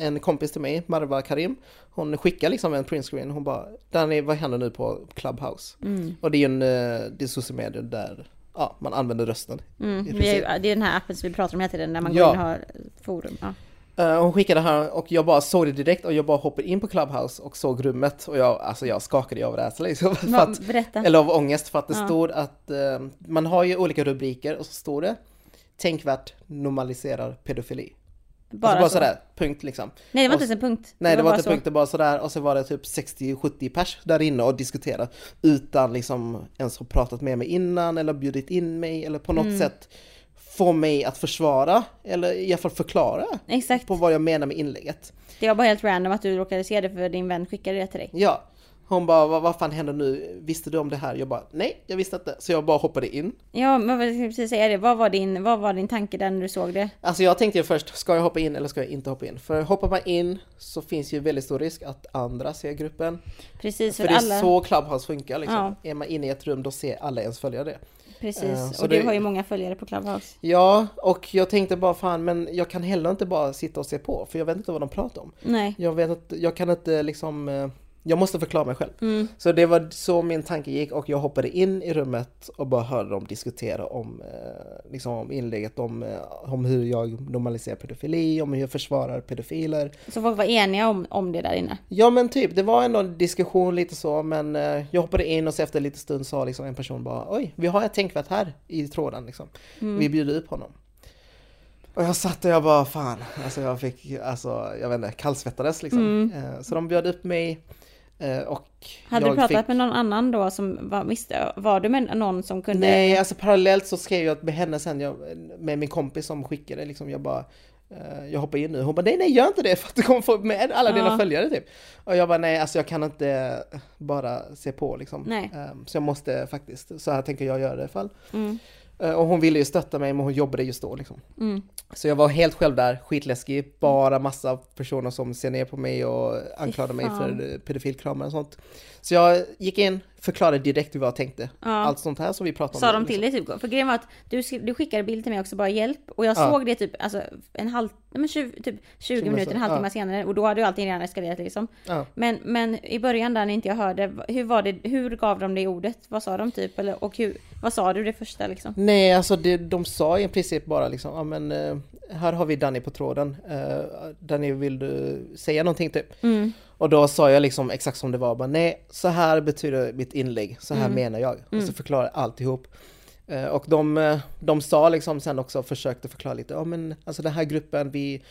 Speaker 2: en kompis till mig, Marwa Karim, hon skickar liksom en printscreen. Hon bara, Danny vad händer nu på Clubhouse?
Speaker 1: Mm.
Speaker 2: Och det är ju en, eh, det är sociala medier där ja, man använder rösten.
Speaker 1: Mm. Det är den här appen som vi pratar om hela tiden när man
Speaker 2: Ja.
Speaker 1: går in och har forum. Ja.
Speaker 2: Eh, hon skickade det här och jag bara såg det direkt och jag bara hoppade in på Clubhouse och såg rummet och jag, alltså jag skakade av rädsla liksom. Att, eller av ångest för att det
Speaker 1: Ja.
Speaker 2: stod att eh, man har ju olika rubriker och så står det Tänkvärt normaliserar pedofili.
Speaker 1: Bara,
Speaker 2: alltså bara
Speaker 1: så.
Speaker 2: sådär, punkt liksom.
Speaker 1: Nej det var
Speaker 2: Och
Speaker 1: inte ens en punkt.
Speaker 2: Nej det var
Speaker 1: bara
Speaker 2: inte
Speaker 1: så.
Speaker 2: punkt, det var sådär och så var det typ 60-70 pers där inne och diskuterade utan liksom ens ha pratat med mig innan eller bjudit in mig eller på något
Speaker 1: Mm.
Speaker 2: sätt få mig att försvara eller i alla fall förklara
Speaker 1: Exakt.
Speaker 2: på vad jag menar med inlägget.
Speaker 1: Det var bara helt random att du råkade se det för din vän skickade det till dig.
Speaker 2: Ja, hon bara vad, vad fan händer nu? Visste du om det här? Jag bara nej, jag visste inte. Så jag bara hoppade in.
Speaker 1: Ja men vad- skulle precis säga det. Vad var, din, vad var din tanke där när du såg det?
Speaker 2: Alltså jag tänkte ju först, ska jag hoppa in eller ska jag inte hoppa in? För hoppar man in så finns ju väldigt stor risk att andra ser gruppen.
Speaker 1: Precis
Speaker 2: För
Speaker 1: för,
Speaker 2: det är så Clubhouse funkar liksom.
Speaker 1: Ja.
Speaker 2: Är man inne i ett rum då ser alla ens följare det.
Speaker 1: Precis.
Speaker 2: Så
Speaker 1: och du
Speaker 2: det-
Speaker 1: har ju många följare på Clubhouse.
Speaker 2: Ja, och jag tänkte bara fan men jag kan heller inte bara sitta och se på för jag vet inte vad de pratar om.
Speaker 1: Nej.
Speaker 2: Jag vet inte, jag kan inte liksom eh, jag måste förklara mig själv.
Speaker 1: Mm.
Speaker 2: Så det var så min tanke gick och jag hoppade in i rummet och bara hörde dem diskutera om, eh, liksom om inlägget om, eh, om hur jag normaliserar pedofili, om hur jag försvarar pedofiler.
Speaker 1: Så folk var eniga om, om det där inne?
Speaker 2: Ja men typ, det var ändå en diskussion lite så men eh, jag hoppade in och så efter lite stund sa liksom en person bara oj, vi har ett tänkvärt här i tråden liksom. Vi bjuder upp honom. Och jag satt och jag bara fan, alltså jag fick, alltså jag vet inte, kallsvettades liksom. Eh, Så de bjöd upp mig och
Speaker 1: Hade du pratat
Speaker 2: fick...
Speaker 1: med någon annan då som var, visste, var du med någon som kunde?
Speaker 2: Nej, alltså parallellt så skrev jag med henne sen, jag, med min kompis som skickade liksom, jag bara eh, jag hoppar in nu. Hon bara nej nej gör inte det för att du kommer få med alla dina
Speaker 1: Ja.
Speaker 2: följare typ. Och jag bara nej alltså jag kan inte bara se på liksom.
Speaker 1: Nej.
Speaker 2: Ehm, Så jag måste faktiskt, så här tänker jag göra i alla fall.
Speaker 1: Mm.
Speaker 2: Eh, Och hon ville ju stötta mig men hon jobbade just då liksom.
Speaker 1: Mm.
Speaker 2: Så jag var helt själv där, skitläskig, bara massa personer som ser ner på mig och anklagar mig för pedofilkramar och sånt. Så jag gick in, förklarade direkt vad jag tänkte.
Speaker 1: Ja.
Speaker 2: Allt sånt här som vi pratade om.
Speaker 1: Sa de
Speaker 2: liksom.
Speaker 1: till dig typ? För grejen var att du, du skickade bild till mig också, bara hjälp. Och jag
Speaker 2: Ja.
Speaker 1: såg det typ, alltså en halv, men 20, typ 20
Speaker 2: minuter,
Speaker 1: en halvtimme
Speaker 2: ja.
Speaker 1: senare. Och då hade ju allting redan eskalerat liksom. Men, men i början där när inte jag hörde, hur var det, hur gav de dig ordet? Vad sa de typ? Eller, och hur, vad sa du det första liksom?
Speaker 2: Nej, alltså det, de sa i princip bara liksom, ja men eh, här har vi Danny på tråden. Uh, Danny, vill du säga någonting typ?
Speaker 1: Mm.
Speaker 2: Och då sa jag liksom exakt som det var, bara nej, så här betyder mitt inlägg, så
Speaker 1: Mm.
Speaker 2: här menar jag. Och så förklarade jag alltihop. Eh, och de, eh, de sa liksom sen också, försökte förklara lite, ja men alltså den här gruppen, vi,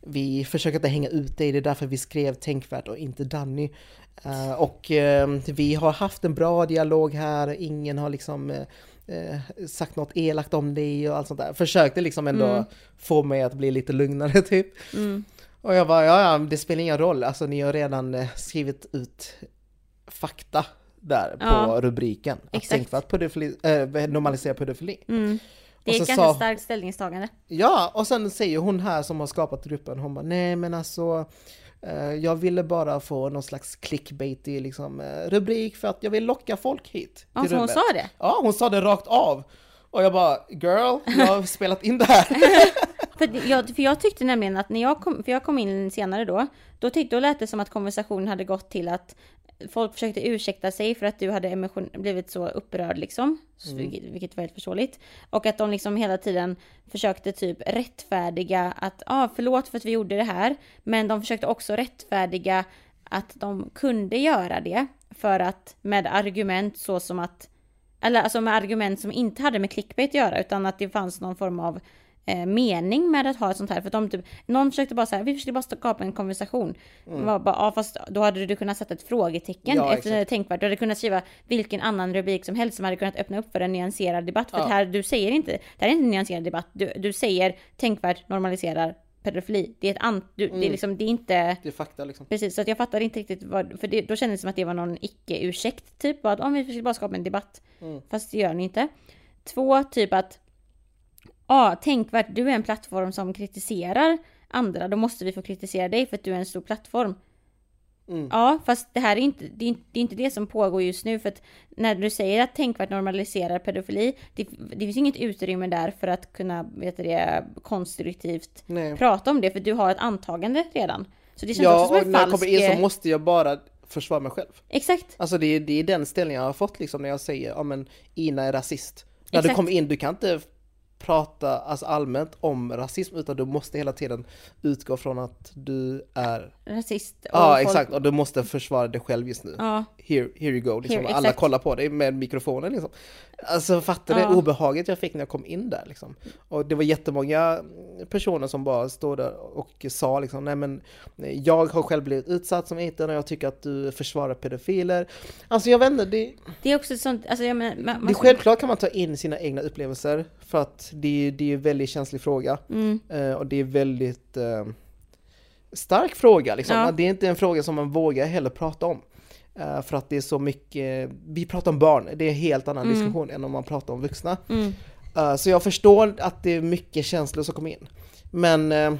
Speaker 2: vi försöker inte hänga ut dig, det är därför vi skrev Tänkvärt och inte Danny. Eh, och eh, vi har haft en bra dialog här, ingen har liksom eh, sagt något elakt om dig och allt sånt där. Försökte liksom ändå
Speaker 1: Mm.
Speaker 2: få mig att bli lite lugnare typ.
Speaker 1: Mm.
Speaker 2: Och jag bara, ja, ja, det spelar ingen roll, alltså ni har redan eh, skrivit ut fakta där
Speaker 1: Ja.
Speaker 2: på rubriken. Att
Speaker 1: Exakt.
Speaker 2: tänkvärt pedofili, äh, normalisera pedofili.
Speaker 1: Mm. Det är ganska
Speaker 2: sa-
Speaker 1: starkt ställningstagande.
Speaker 2: Ja, och sen säger hon här som har skapat gruppen, hon bara, nej men alltså eh, jag ville bara få någon slags clickbaitig liksom, eh, rubrik för att jag vill locka folk hit.
Speaker 1: Ja, så hon
Speaker 2: rummet."
Speaker 1: sa det?
Speaker 2: Ja, hon sa det rakt av. Och jag bara, girl, jag har spelat in det här.
Speaker 1: För jag, för jag tyckte nämligen att när jag kom, för jag kom in senare då, då tyckte, då lät det som att konversationen hade gått till att folk försökte ursäkta sig för att du hade emotion, blivit så upprörd liksom, vilket, vilket var helt förståeligt. Och att de liksom hela tiden försökte typ rättfärdiga att, ja ah, förlåt för att vi gjorde det här, men de försökte också rättfärdiga att de kunde göra det för att med argument så som att eller alltså med argument som inte hade med clickbait att göra utan att det fanns någon form av eh, mening med att ha ett sånt här. För de typ, någon försökte bara här, vi försökte bara skapa en konversation. Var bara, ja, fast då hade du kunnat sätta ett frågetecken
Speaker 2: Ja,
Speaker 1: efter tänkvärt. Du hade kunnat skriva vilken annan rubrik som helst som hade kunnat öppna upp för en nyanserad debatt. För
Speaker 2: Ja.
Speaker 1: här, du säger inte, det här är inte en nyanserad debatt. Du, du säger tänkvärt normaliserar pedofili. Det är ett an, du, det är liksom, det är inte...
Speaker 2: Det är fakta liksom.
Speaker 1: Precis, så att jag fattar inte riktigt vad, för det, då kändes det som att det var någon icke-ursäkt, typ att om vi försöker bara skapa en debatt.
Speaker 2: Mm.
Speaker 1: Fast det gör ni inte. Två, typ att, ja, tänkvärt, du är en plattform som kritiserar andra, då måste vi få kritisera dig för att du är en stor plattform.
Speaker 2: Mm.
Speaker 1: Ja, fast det här är inte det, är inte, det är inte det som pågår just nu, för att när du säger att tänkvärt normaliserar pedofili, det, det finns inget utrymme där för att kunna, vet du det, konstruktivt
Speaker 2: Nej.
Speaker 1: prata om det, för du har ett antagande redan. Så det känns
Speaker 2: Ja,
Speaker 1: också som
Speaker 2: och
Speaker 1: en
Speaker 2: när jag
Speaker 1: falsk...
Speaker 2: kommer in så måste jag bara försvara mig själv.
Speaker 1: Exakt.
Speaker 2: Alltså det är, det är den ställningen jag har fått liksom när jag säger, ja men Ina är rasist. När du
Speaker 1: Exakt.
Speaker 2: kommer in, du kan inte prata alltså, allmänt om rasism utan du måste hela tiden utgå från att du är...
Speaker 1: Rasist.
Speaker 2: Ja
Speaker 1: folk-
Speaker 2: exakt, och du måste försvara dig själv just nu.
Speaker 1: Ja,
Speaker 2: Here, here you go, liksom.
Speaker 1: Here,
Speaker 2: alla kollar på dig med mikrofonen liksom. Alltså fattar du
Speaker 1: Ja.
Speaker 2: det obehaget jag fick när jag kom in där liksom. Och det var jättemånga personer som bara stod där och sa liksom, nej men jag har själv blivit utsatt som iten och jag tycker att du försvarar pedofiler. Alltså jag vet inte, det,
Speaker 1: det är också sånt, alltså jag menar, man,
Speaker 2: det är självklart kan man ta in sina egna upplevelser för att det, är- det är en väldigt känslig fråga.
Speaker 1: Mm,
Speaker 2: Eh, och det är väldigt eh, stark fråga liksom.
Speaker 1: Ja.
Speaker 2: Det är inte en fråga som man vågar heller prata om. Eh, för att det är så mycket, vi pratar om barn, det är en helt annan
Speaker 1: Mm.
Speaker 2: diskussion än om man pratar om vuxna.
Speaker 1: mm,
Speaker 2: Eh, så jag förstår att det är mycket känslor som kommer in. Men eh,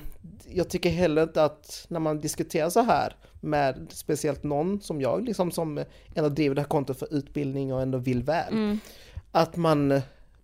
Speaker 2: jag tycker heller inte att när man diskuterar så här med speciellt någon som jag, liksom som ändå driver det här kontot för utbildning och ändå vill väl.
Speaker 1: mm.
Speaker 2: Att man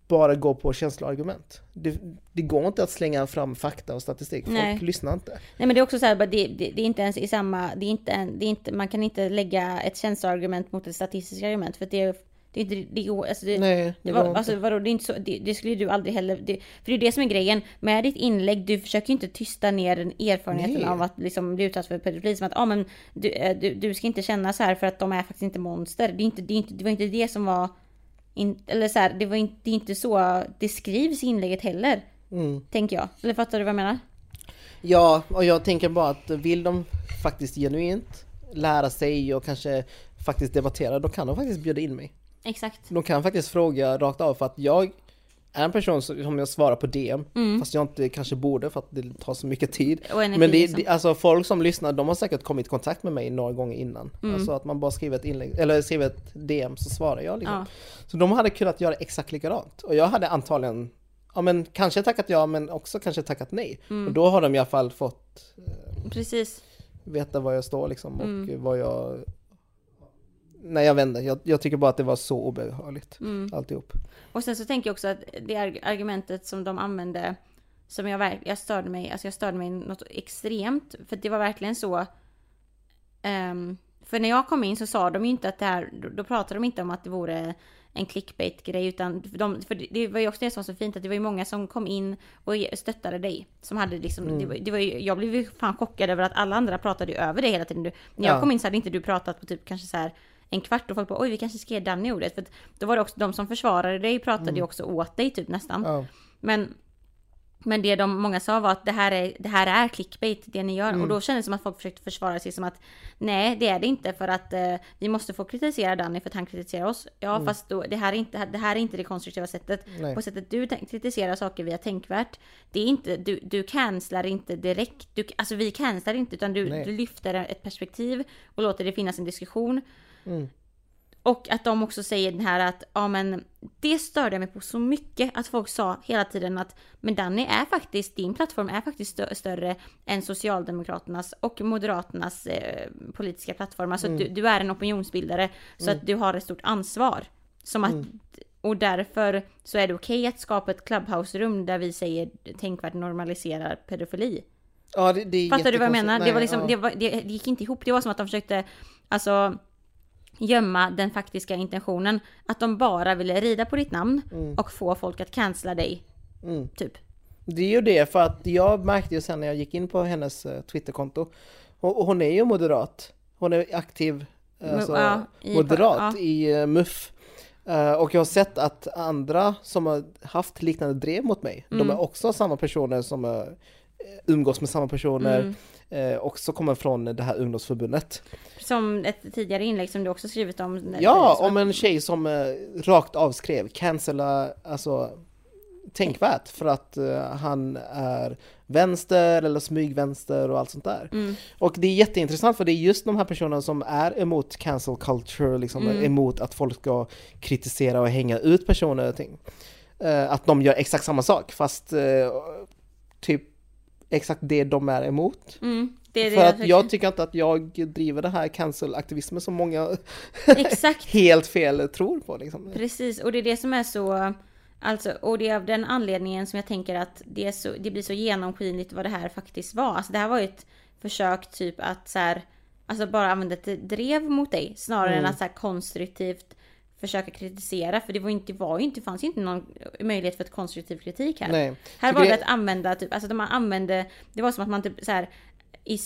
Speaker 2: bara gå på känsloargument. Det, det går inte att slänga fram fakta och statistik, folk
Speaker 1: Nej.
Speaker 2: lyssnar inte.
Speaker 1: Nej men det är också så här, det, det, det är inte ens i samma, det är inte, en, det är inte, man kan inte lägga ett känsloargument mot ett statistiskt argument för att det är, det är inte, det går, alltså det,
Speaker 2: Nej,
Speaker 1: det var, alltså vadå, det är inte så, det, det skulle du aldrig heller, det, för det är det som är grejen med ditt inlägg, du försöker ju inte tysta ner den erfarenheten
Speaker 2: Nej.
Speaker 1: av att liksom bli utsatt för pedofili, som att, ah, men du, eh, du, du ska inte känna så här för att de är faktiskt inte monster, det är inte, det, är inte, det var inte det som var, in, eller så här, det var inte, det är inte så det skrivs i inlägget heller,
Speaker 2: Mm.
Speaker 1: tänker jag. Eller fattar du vad jag menar?
Speaker 2: Ja, och jag tänker bara att vill de faktiskt genuint lära sig och kanske faktiskt debattera, då kan de faktiskt bjuda in mig.
Speaker 1: Exakt.
Speaker 2: De kan faktiskt fråga rakt av för att jag är en person som jag svarar på DM, fast jag inte kanske borde för att det tar så mycket tid.
Speaker 1: Mm.
Speaker 2: Men det,
Speaker 1: liksom.
Speaker 2: det, alltså folk som lyssnar, de har säkert kommit i kontakt med mig några gånger innan.
Speaker 1: Mm.
Speaker 2: Alltså att man bara skriver ett inlägg, eller skriver ett DM så svarar jag liksom.
Speaker 1: Ja.
Speaker 2: Så de hade kunnat göra exakt likadant. Och jag hade antagligen, ja men kanske tackat ja men också kanske tackat nej.
Speaker 1: Mm.
Speaker 2: Och då har de i alla fall fått
Speaker 1: Precis.
Speaker 2: veta var jag står liksom och
Speaker 1: Mm.
Speaker 2: vad jag... Nej jag inte, jag, jag tycker bara att det var så obehagligt
Speaker 1: Mm.
Speaker 2: alltihop.
Speaker 1: Och sen så tänker jag också att det arg- argumentet som de använde som jag jag störde mig, alltså jag störde mig något extremt. För det var verkligen så. ehm, för när jag kom in så sa de ju inte att det här, då, pratade de inte om att det vore en clickbait-grej utan för, de, för det- var ju också det som var så fint att det var ju många som kom in och stöttade dig. Som hade liksom, det var, det var ju, jag blev ju fan chockad över att alla andra pratade ju över det hela tiden. Du, när jag
Speaker 2: Ja.
Speaker 1: kom in så hade inte du pratat på typ kanske så här en kvart och folk bara oj vi kanske ska ge Danny ordet. För då var det också de som försvarade dig pratade ju också åt dig typ nästan.
Speaker 2: Ja.
Speaker 1: Men, men det de många sa var att det här är, det här är clickbait, det ni gör. Och då kändes det som att folk försökte försvara sig som att nej, det är det inte för att eh, vi måste få kritisera Danny för att han kritiserar oss. Ja, fast då, det, här är inte, det här är inte det konstruktiva sättet.
Speaker 2: Nej.
Speaker 1: På sättet du kritiserar saker via tänkvärt. Det är inte, du, du cancelar inte direkt. Du, alltså vi cancelar inte utan du, du lyfter ett perspektiv och låter det finnas en diskussion.
Speaker 2: Mm.
Speaker 1: Och att de också säger den här att, ja men det störde mig på så mycket att folk sa hela tiden att men Danny är faktiskt, din plattform är faktiskt stö- större än Socialdemokraternas och Moderaternas eh, politiska plattformar. Så att du, du är en opinionsbildare så att du har ett stort ansvar. Som att, och därför så är det okej att skapa ett clubhouse-rum där vi säger tänkvärt normaliserar pedofili.
Speaker 2: Ja, det, det
Speaker 1: Fattar du vad jag menar? det,
Speaker 2: Nej,
Speaker 1: var liksom,
Speaker 2: ja.
Speaker 1: det, var, det, det gick inte ihop. Det var som att de försökte alltså, gömma den faktiska intentionen. Att de bara ville rida på ditt namn och få folk att cancella dig.
Speaker 2: Mm.
Speaker 1: Typ.
Speaker 2: Det är ju det, för att jag märkte ju sen när jag gick in på hennes eh, Twitterkonto, och, hon är ju moderat. Hon är aktiv eh, alltså,
Speaker 1: ja, i-
Speaker 2: moderat
Speaker 1: ja.
Speaker 2: i eh, MUF. Och jag har sett att andra som har haft liknande drev mot mig,
Speaker 1: Mm.
Speaker 2: de är också samma personer som umgås med samma personer,
Speaker 1: Mm.
Speaker 2: eh, också kommer från det här ungdomsförbundet.
Speaker 1: Som ett tidigare inlägg som du också skrivit om.
Speaker 2: Ja, om en tjej som eh, rakt avskrev, cancella, alltså tänkvärt för att eh, han är vänster eller smygvänster och allt sånt där.
Speaker 1: Mm.
Speaker 2: Och det är jätteintressant för det är just de här personerna som är emot cancel culture, liksom
Speaker 1: Mm.
Speaker 2: emot att folk ska kritisera och hänga ut personer och ting. Eh, att de gör exakt samma sak fast eh, typ exakt det de är emot.
Speaker 1: Mm, det är det
Speaker 2: För att
Speaker 1: jag
Speaker 2: jag tycker inte att jag driver det här cancel-aktivismen som många helt fel tror på liksom.
Speaker 1: Precis, och det är det som är så... Alltså, och det är av den anledningen som jag tänker att det, så, det blir så genomskinligt vad det här faktiskt var. Alltså det här var ju ett försök typ att så här, alltså bara använda ett drev mot dig snarare
Speaker 2: Mm.
Speaker 1: än att så här konstruktivt försöka kritisera. För det var, inte, var ju inte, fanns ju inte någon möjlighet för ett konstruktiv kritik här.
Speaker 2: Nej.
Speaker 1: Här var det att använda, typ, alltså de använde, det var som att man typ så här, i,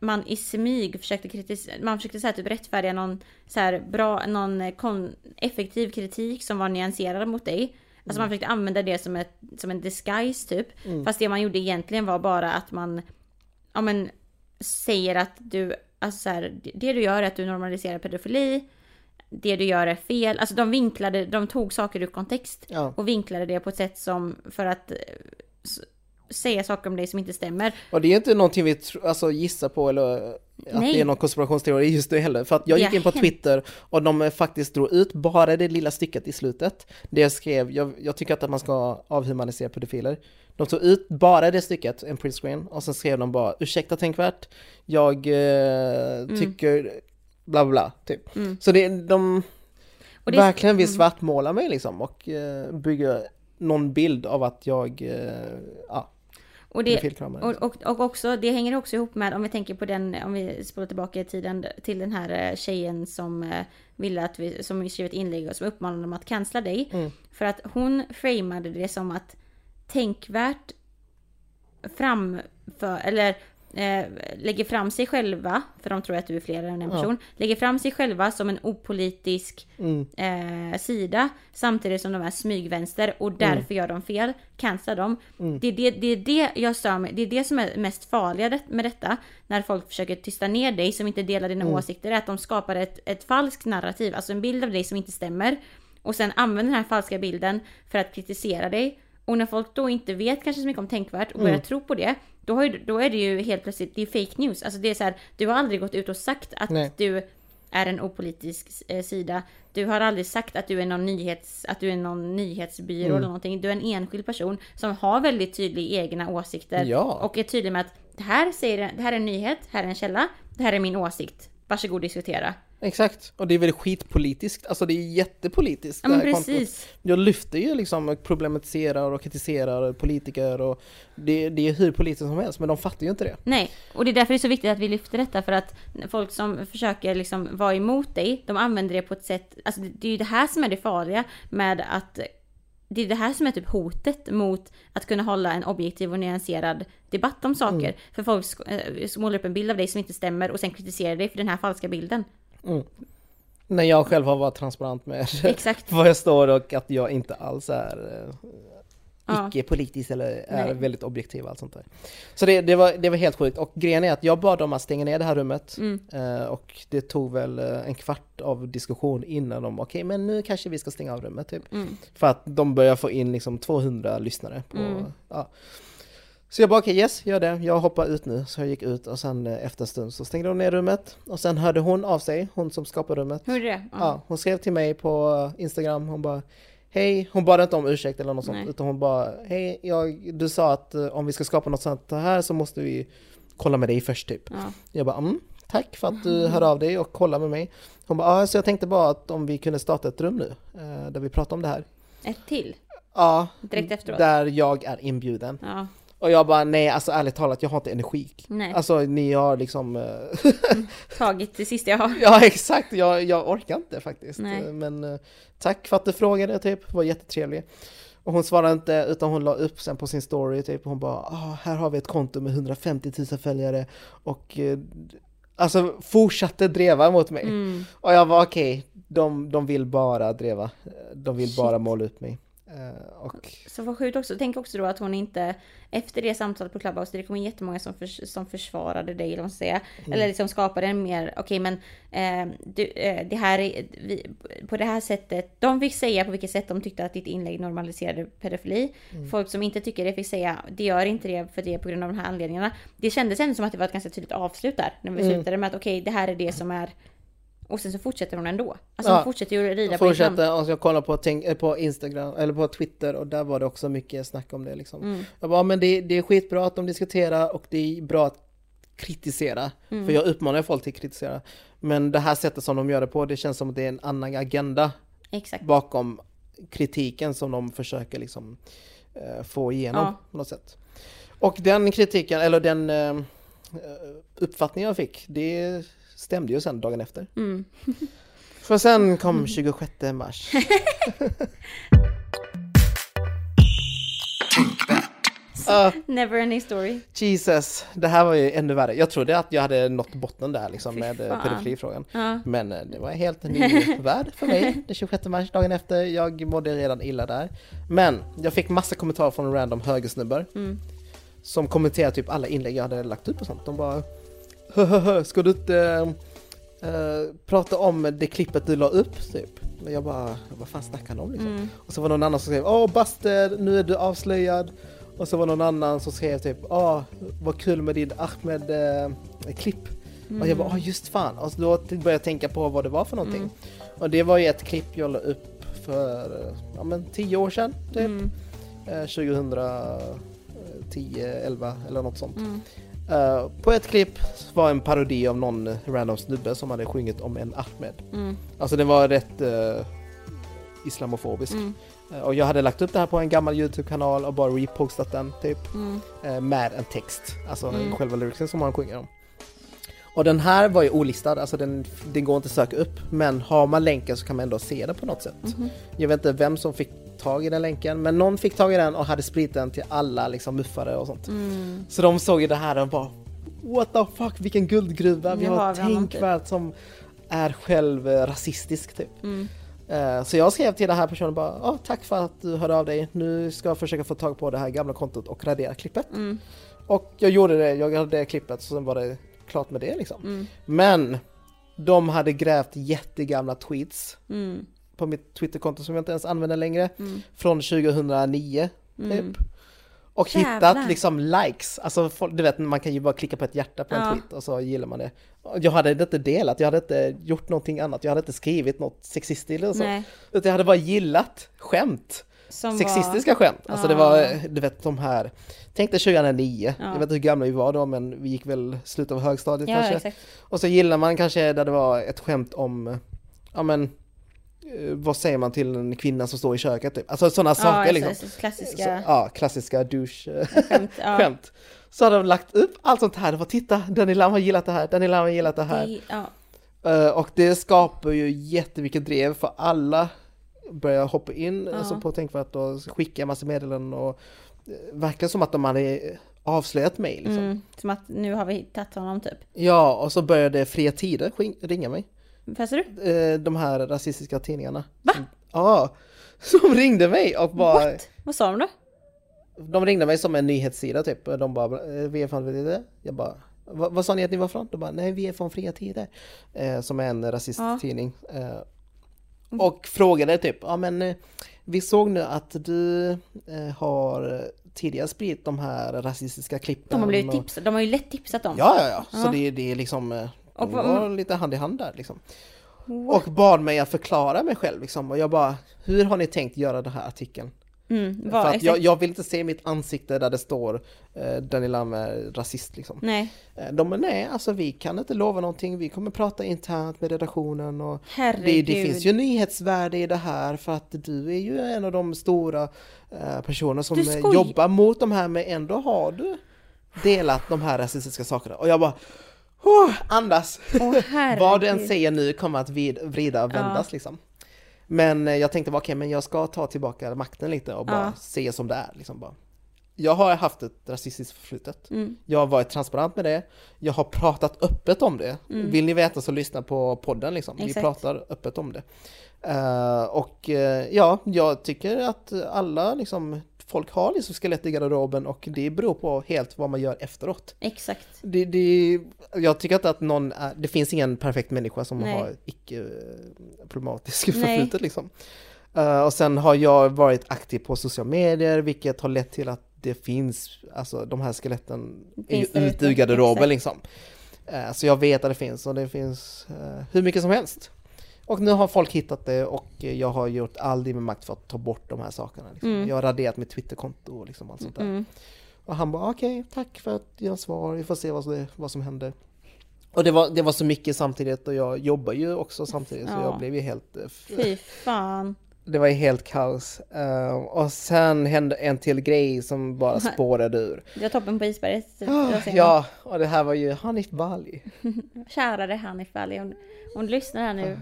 Speaker 1: man i smyg försökte kritisera, man försökte så här, typ rättfärdiga någon så här bra, någon kon, effektiv kritik som var nyanserad mot dig. Alltså man försökte använda det som, ett, som en disguise typ. Fast det man gjorde egentligen var bara att man, ja men, säger att du, alltså så här, det du gör är att du normaliserar pedofili. Det du gör är fel. Alltså de vinklade, de tog saker ur kontext
Speaker 2: Ja.
Speaker 1: och vinklade det på ett sätt som för att eh, säga saker om dig som inte stämmer.
Speaker 2: Och det är inte någonting vi alltså, gissar på eller att
Speaker 1: Nej.
Speaker 2: det är någon konspirationsteori just det heller. För att jag gick in på. Twitter och de eh, faktiskt drog ut bara det lilla stycket i slutet. Det jag skrev, jag, jag tycker att man ska avhumanisera pedofiler. De tog ut bara det stycket, en printscreen, och sen skrev de bara ursäkta tänkvärt, jag eh, tycker bla bla bla, typ. Så det, de
Speaker 1: Och det
Speaker 2: verkligen vill svartmåla mig liksom och eh, bygga någon bild av att jag, eh, ja,
Speaker 1: Och, det, och, och, och också, det hänger också ihop med, om vi tänker på den, om vi spolar tillbaka i tiden till den här eh, tjejen som eh, ville att vi, som skrev ett inlägg och som uppmanade dem att cancella dig.
Speaker 2: Mm.
Speaker 1: För att hon framade det som att tänkvärt framför, eller eh, lägger fram sig själva, för de tror att du är fler än en
Speaker 2: Ja.
Speaker 1: person, lägger fram sig själva som en opolitisk
Speaker 2: Mm.
Speaker 1: eh, sida samtidigt som de är smygvänster och därför gör de fel. Cancella dem.
Speaker 2: Mm.
Speaker 1: Det, är det, det är det jag stör mig Det är det som är mest farliga med detta. När folk försöker tysta ner dig som inte delar dina
Speaker 2: Mm.
Speaker 1: åsikter. Är att de skapar ett, ett falskt narrativ. Alltså en bild av dig som inte stämmer. Och sen använder den här falska bilden för att kritisera dig. Och när folk då inte vet kanske så mycket om tänkvärt och börjar
Speaker 2: Mm.
Speaker 1: tro på det. Då, har ju, då är det ju helt plötsligt, det är fake news. Alltså det är så här, du har aldrig gått ut och sagt att
Speaker 2: Nej.
Speaker 1: du är en opolitisk eh, sida. Du har aldrig sagt att du är någon nyhets, att du är någon nyhetsbyrå
Speaker 2: Mm.
Speaker 1: eller någonting. Du är en enskild person som har väldigt tydliga egna åsikter.
Speaker 2: Ja.
Speaker 1: Och är tydlig med att det här, säger, det här är en nyhet, här är en källa, det här är min åsikt. Varsågod diskutera.
Speaker 2: Exakt, och det är väl skitpolitiskt, alltså det är jättepolitiskt.
Speaker 1: Ja men
Speaker 2: kontot.
Speaker 1: precis.
Speaker 2: Jag lyfter ju liksom och problematiserar och kritiserar politiker och det, det är hur politiskt som helst, men de fattar ju inte det.
Speaker 1: Nej, och det är därför det är så viktigt att vi lyfter detta för att folk som försöker liksom vara emot dig, de använder det på ett sätt, alltså det är ju det här som är det farliga med att det är det här som är typ hotet mot att kunna hålla en objektiv och nyanserad debatt om saker.
Speaker 2: Mm.
Speaker 1: För folk äh, målar upp en bild av dig som inte stämmer och sen kritiserar dig för den här falska bilden.
Speaker 2: När jag själv har varit transparent med
Speaker 1: Exakt.
Speaker 2: var jag står och att jag inte alls är eh,
Speaker 1: Ja.
Speaker 2: icke-politisk eller är
Speaker 1: Nej.
Speaker 2: väldigt objektiv och allt sånt där. Så det, det, var, det var helt sjukt och grejen är att jag bad dem att stänga ner det här rummet
Speaker 1: Mm.
Speaker 2: eh, och det tog väl eh, en kvart av diskussion innan de, okej men nu kanske vi ska stänga av rummet typ.
Speaker 1: Mm.
Speaker 2: För att de börjar få in liksom 200 lyssnare på,
Speaker 1: Mm.
Speaker 2: ja. Så jag bara okej yes, gör det, jag hoppar ut nu. Så jag gick ut och sen eh, efter en stund så stängde de ner rummet och sen hörde hon av sig, hon som skapade rummet.
Speaker 1: Hur är det?
Speaker 2: Ja, hon skrev till mig på Instagram, hon bara Hej, hon bad inte om ursäkt eller något sånt,
Speaker 1: Nej.
Speaker 2: utan hon bara Hej, jag, du sa att eh, om vi ska skapa något sånt här så måste vi kolla med dig först typ.
Speaker 1: Ja.
Speaker 2: Jag bara mm, tack för att du hör av dig och kollar med mig. Hon bara, ja så jag tänkte bara att om vi kunde starta ett rum nu, eh, där vi pratar om det här.
Speaker 1: Ett till?
Speaker 2: Ja,
Speaker 1: Direkt efteråt?
Speaker 2: där jag är inbjuden.
Speaker 1: Ja.
Speaker 2: Och jag bara, nej alltså ärligt talat, jag har inte energi.
Speaker 1: Nej.
Speaker 2: Alltså ni har liksom eh,
Speaker 1: Tagit det sista jag har.
Speaker 2: Ja exakt, jag, jag orkar inte faktiskt.
Speaker 1: Nej.
Speaker 2: Men eh, tack för att du frågade typ, var jättetrevlig. Och hon svarade inte utan hon la upp sen på sin story typ, hon bara ah, här har vi ett konto med 150 000 följare och eh, alltså fortsatte dreva mot mig.
Speaker 1: Mm.
Speaker 2: Och jag var okej, de, de vill bara dreva, de vill bara
Speaker 1: Shit.
Speaker 2: måla upp mig. Eh, och
Speaker 1: Så vad sjukt också. Tänk också då att hon inte efter det samtalet på Clubhouse, det kom in jättemånga som, förs- som försvarade dig, eller vad man ska säga.
Speaker 2: Mm.
Speaker 1: Eller liksom skapade en mer, okej men eh, du, eh, det här är, vi, på det här sättet, de fick säga på vilket sätt de tyckte att ditt inlägg normaliserade pedofili.
Speaker 2: Mm.
Speaker 1: Folk som inte tycker det fick säga, det gör inte det för det på grund av de här anledningarna. Det kändes ändå som att det var ett ganska tydligt avslut där, när vi
Speaker 2: Mm.
Speaker 1: slutade med att okej, det här är det som är och sen så fortsätter hon ändå. Alltså hon fortsätter ju rida på namn.
Speaker 2: fortsatte och jag kollade på, tänk, eh, på Instagram, eller på Twitter och där var det också mycket snack om det liksom.
Speaker 1: Mm.
Speaker 2: Jag bara, men det, det är skitbra att de diskuterar och det är bra att kritisera.
Speaker 1: Mm.
Speaker 2: För jag uppmanar folk till att kritisera. Men det här sättet som de gör det på, det känns som att det är en annan agenda
Speaker 1: Exakt.
Speaker 2: bakom kritiken som de försöker liksom eh, få igenom
Speaker 1: Ja.
Speaker 2: på något sätt. Och den kritiken, eller den eh, uppfattningen jag fick, det stämde ju sen dagen efter.
Speaker 1: Mm.
Speaker 2: För sen kom 26 mars. Ah,
Speaker 1: Never ending story.
Speaker 2: Jesus, det här var ju ännu värre. Jag trodde att jag hade nått botten där liksom
Speaker 1: Fy
Speaker 2: med eh, pedofilifrågan.
Speaker 1: Ja.
Speaker 2: Men eh, det var en helt ny värld för mig den 26 mars, dagen efter. Jag mådde redan illa där. Men jag fick massa kommentarer från random högersnubbar
Speaker 1: Mm.
Speaker 2: som kommenterade typ alla inlägg jag hade lagt upp och sånt. De bara ska du inte eh, prata om det klippet du la upp typ? Men jag bara, vad fan snackar han om liksom?
Speaker 1: Mm.
Speaker 2: Och så var någon annan som skrev Åh Buster, nu är du avslöjad. Och så var någon annan som skrev typ Åh, vad kul med din Ahmed-klipp. Och jag bara, åh just fan. Och så då började jag tänka på vad det var för någonting.
Speaker 1: Mm.
Speaker 2: Och det var ju ett klipp jag la upp för, eh, ja men tio år sedan typ.
Speaker 1: Mm.
Speaker 2: Eh, 2010, 11 eller något sånt.
Speaker 1: Mm.
Speaker 2: Eh, på ett klipp var en parodi av någon random snubbe som hade sjungit om en Ahmed.
Speaker 1: Mm.
Speaker 2: Alltså den var rätt uh, islamofobisk.
Speaker 1: Mm.
Speaker 2: Eh, Och jag hade lagt upp det här på en gammal YouTube-kanal och bara repostat den typ.
Speaker 1: Mm.
Speaker 2: med en text, alltså
Speaker 1: Mm.
Speaker 2: själva lyricsen som han sjunger om. Och den här var ju olistad, alltså den, den går inte att söka upp, men har man länken så kan man ändå se den på något sätt.
Speaker 1: Mhm.
Speaker 2: Jag vet inte vem som fick tag i den länken, men någon fick tag i den och hade spridit den till alla liksom muffare och sånt.
Speaker 1: Mm.
Speaker 2: Så de såg ju det här och bara What the fuck, vilken guldgruva, vi har
Speaker 1: honom, typ.
Speaker 2: tänkvärd som är själv rasistisk typ.
Speaker 1: Mm.
Speaker 2: Eh, Så jag skrev till den här personen bara, ah, tack för att du hörde av dig, nu ska jag försöka få tag på det här gamla kontot och radera klippet.
Speaker 1: Mm.
Speaker 2: Och jag gjorde det, jag hade det klippet så sen var det klart med det liksom.
Speaker 1: Mm.
Speaker 2: Men de hade grävt jättegamla tweets
Speaker 1: Mm.
Speaker 2: På mitt Twitterkonto som jag inte ens använder längre,
Speaker 1: Mm.
Speaker 2: från 2009 typ.
Speaker 1: Mm.
Speaker 2: Och
Speaker 1: Jävlar.
Speaker 2: hittat liksom likes, alltså du vet man kan ju bara klicka på ett hjärta på en
Speaker 1: Ja.
Speaker 2: tweet och så gillar man det. Jag hade inte delat, jag hade inte gjort någonting annat, jag hade inte skrivit något sexistiskt eller så.
Speaker 1: Nej.
Speaker 2: Utan jag hade bara gillat skämt.
Speaker 1: Som
Speaker 2: Sexistiska skämt. Alltså det
Speaker 1: Ja.
Speaker 2: var, du vet de här, tänk dig 2009,
Speaker 1: Ja.
Speaker 2: jag vet inte hur gamla vi var då men vi gick väl slutet av högstadiet
Speaker 1: Var,
Speaker 2: kanske.
Speaker 1: exakt.
Speaker 2: Och så gillar man kanske där det var ett skämt om, ja men, vad säger man till en kvinna som står i köket typ? Alltså sådana saker
Speaker 1: ja,
Speaker 2: liksom.
Speaker 1: så, så klassiska
Speaker 2: Så, ja, klassiska douche
Speaker 1: skämt. Ja.
Speaker 2: Så hade de lagt upp allt sånt här, det var titta, Danny Lam har gillat det här, Danny Lam har gillat det här.
Speaker 1: Det, ja.
Speaker 2: Eh, och det skapar ju jättemycket drev för alla börjar hoppa in
Speaker 1: Ja.
Speaker 2: alltså på Tänkvärt och skicka massa meddelanden och eh, verkar som att de hade avslöjat mig liksom.
Speaker 1: Mm. Som att nu har vi hittat honom typ.
Speaker 2: Ja, och så började Fria Tider ringa mig.
Speaker 1: Fast du?
Speaker 2: Eh, de här rasistiska tidningarna.
Speaker 1: Va?
Speaker 2: Som- Ja, som ringde mig och bara...
Speaker 1: What? Vad sa de då?
Speaker 2: De ringde mig som en nyhetssida typ. De bara, eh, vi är från. Jag bara, vad, vad sa ni att ni var från? De bara, nej vi är från Fria Tider. Eh, som är en rasisttidning. Eh, och frågade typ, ja men vi såg nu att du eh, har tidigare spridit de här rasistiska klippen.
Speaker 1: De har blivit tipsade. De har ju lätt tipsat dem.
Speaker 2: Ja, ja, ja. Så
Speaker 1: Ja.
Speaker 2: det, det är liksom,
Speaker 1: Och
Speaker 2: de går lite hand i hand där liksom.
Speaker 1: What?
Speaker 2: Och bad mig att förklara mig själv liksom. Och jag bara, hur har ni tänkt göra den här artikeln?
Speaker 1: Mm,
Speaker 2: För att jag, jag vill inte se mitt ansikte där det står eh, Daniel Lam är rasist liksom.
Speaker 1: Nej,
Speaker 2: Eh, De bara, nej alltså vi kan inte lova någonting, vi kommer prata internt med redaktionen och det, det finns ju nyhetsvärde i det här för att du är ju en av de stora eh, personer som eh, jobbar mot de här men ändå har du delat de här rasistiska sakerna. Och jag bara, oh, andas!
Speaker 1: Herregud.
Speaker 2: Vad du än säger nu kommer att vid, vrida och vändas liksom. Men eh, jag tänkte bara okej, men jag ska ta tillbaka makten lite och bara
Speaker 1: Ja.
Speaker 2: se som det är. Liksom bara. Jag har haft ett rasistiskt förflutet.
Speaker 1: Mm.
Speaker 2: Jag har varit transparent med det. Jag har pratat öppet om det. Vill ni veta så lyssna på podden liksom. Vi
Speaker 1: Mm. Exakt.
Speaker 2: pratar öppet om det. Eh, och eh, ja, jag tycker att alla liksom, folk har liksom skelett i garderoben och det beror på helt vad man gör efteråt.
Speaker 1: Exakt.
Speaker 2: Det, det, jag tycker inte att någon är, det finns ingen perfekt människa som
Speaker 1: Nej.
Speaker 2: har icke-problematisk förflutet liksom. Eh, och sen har jag varit aktiv på sociala medier vilket har lett till att det finns, alltså de här skeletten är ju
Speaker 1: Finns
Speaker 2: ute ur garderoben liksom. Eh, så jag vet att det finns och det finns eh, hur mycket som helst. Och nu har folk hittat det och jag har gjort all i min makt för att ta bort de här sakerna. Liksom.
Speaker 1: Mm.
Speaker 2: Jag har raderat mitt Twitterkonto och liksom allt sånt där.
Speaker 1: Mm.
Speaker 2: Och han bara okej, tack för att jag svar, vi får se vad, som- vad som händer. Och det var, det var så mycket samtidigt och jag jobbar ju också samtidigt så
Speaker 1: Ja.
Speaker 2: jag blev ju helt, eh,
Speaker 1: Fy fan.
Speaker 2: det var ju helt kaos. Eh, och sen hände en till grej som bara spårade ur.
Speaker 1: Det var toppen på isberget.
Speaker 2: Ah,
Speaker 1: säger.
Speaker 2: ja, och det här var ju Hanif Bali.
Speaker 1: Kärare Hanif Ali, om, om du lyssnar här nu.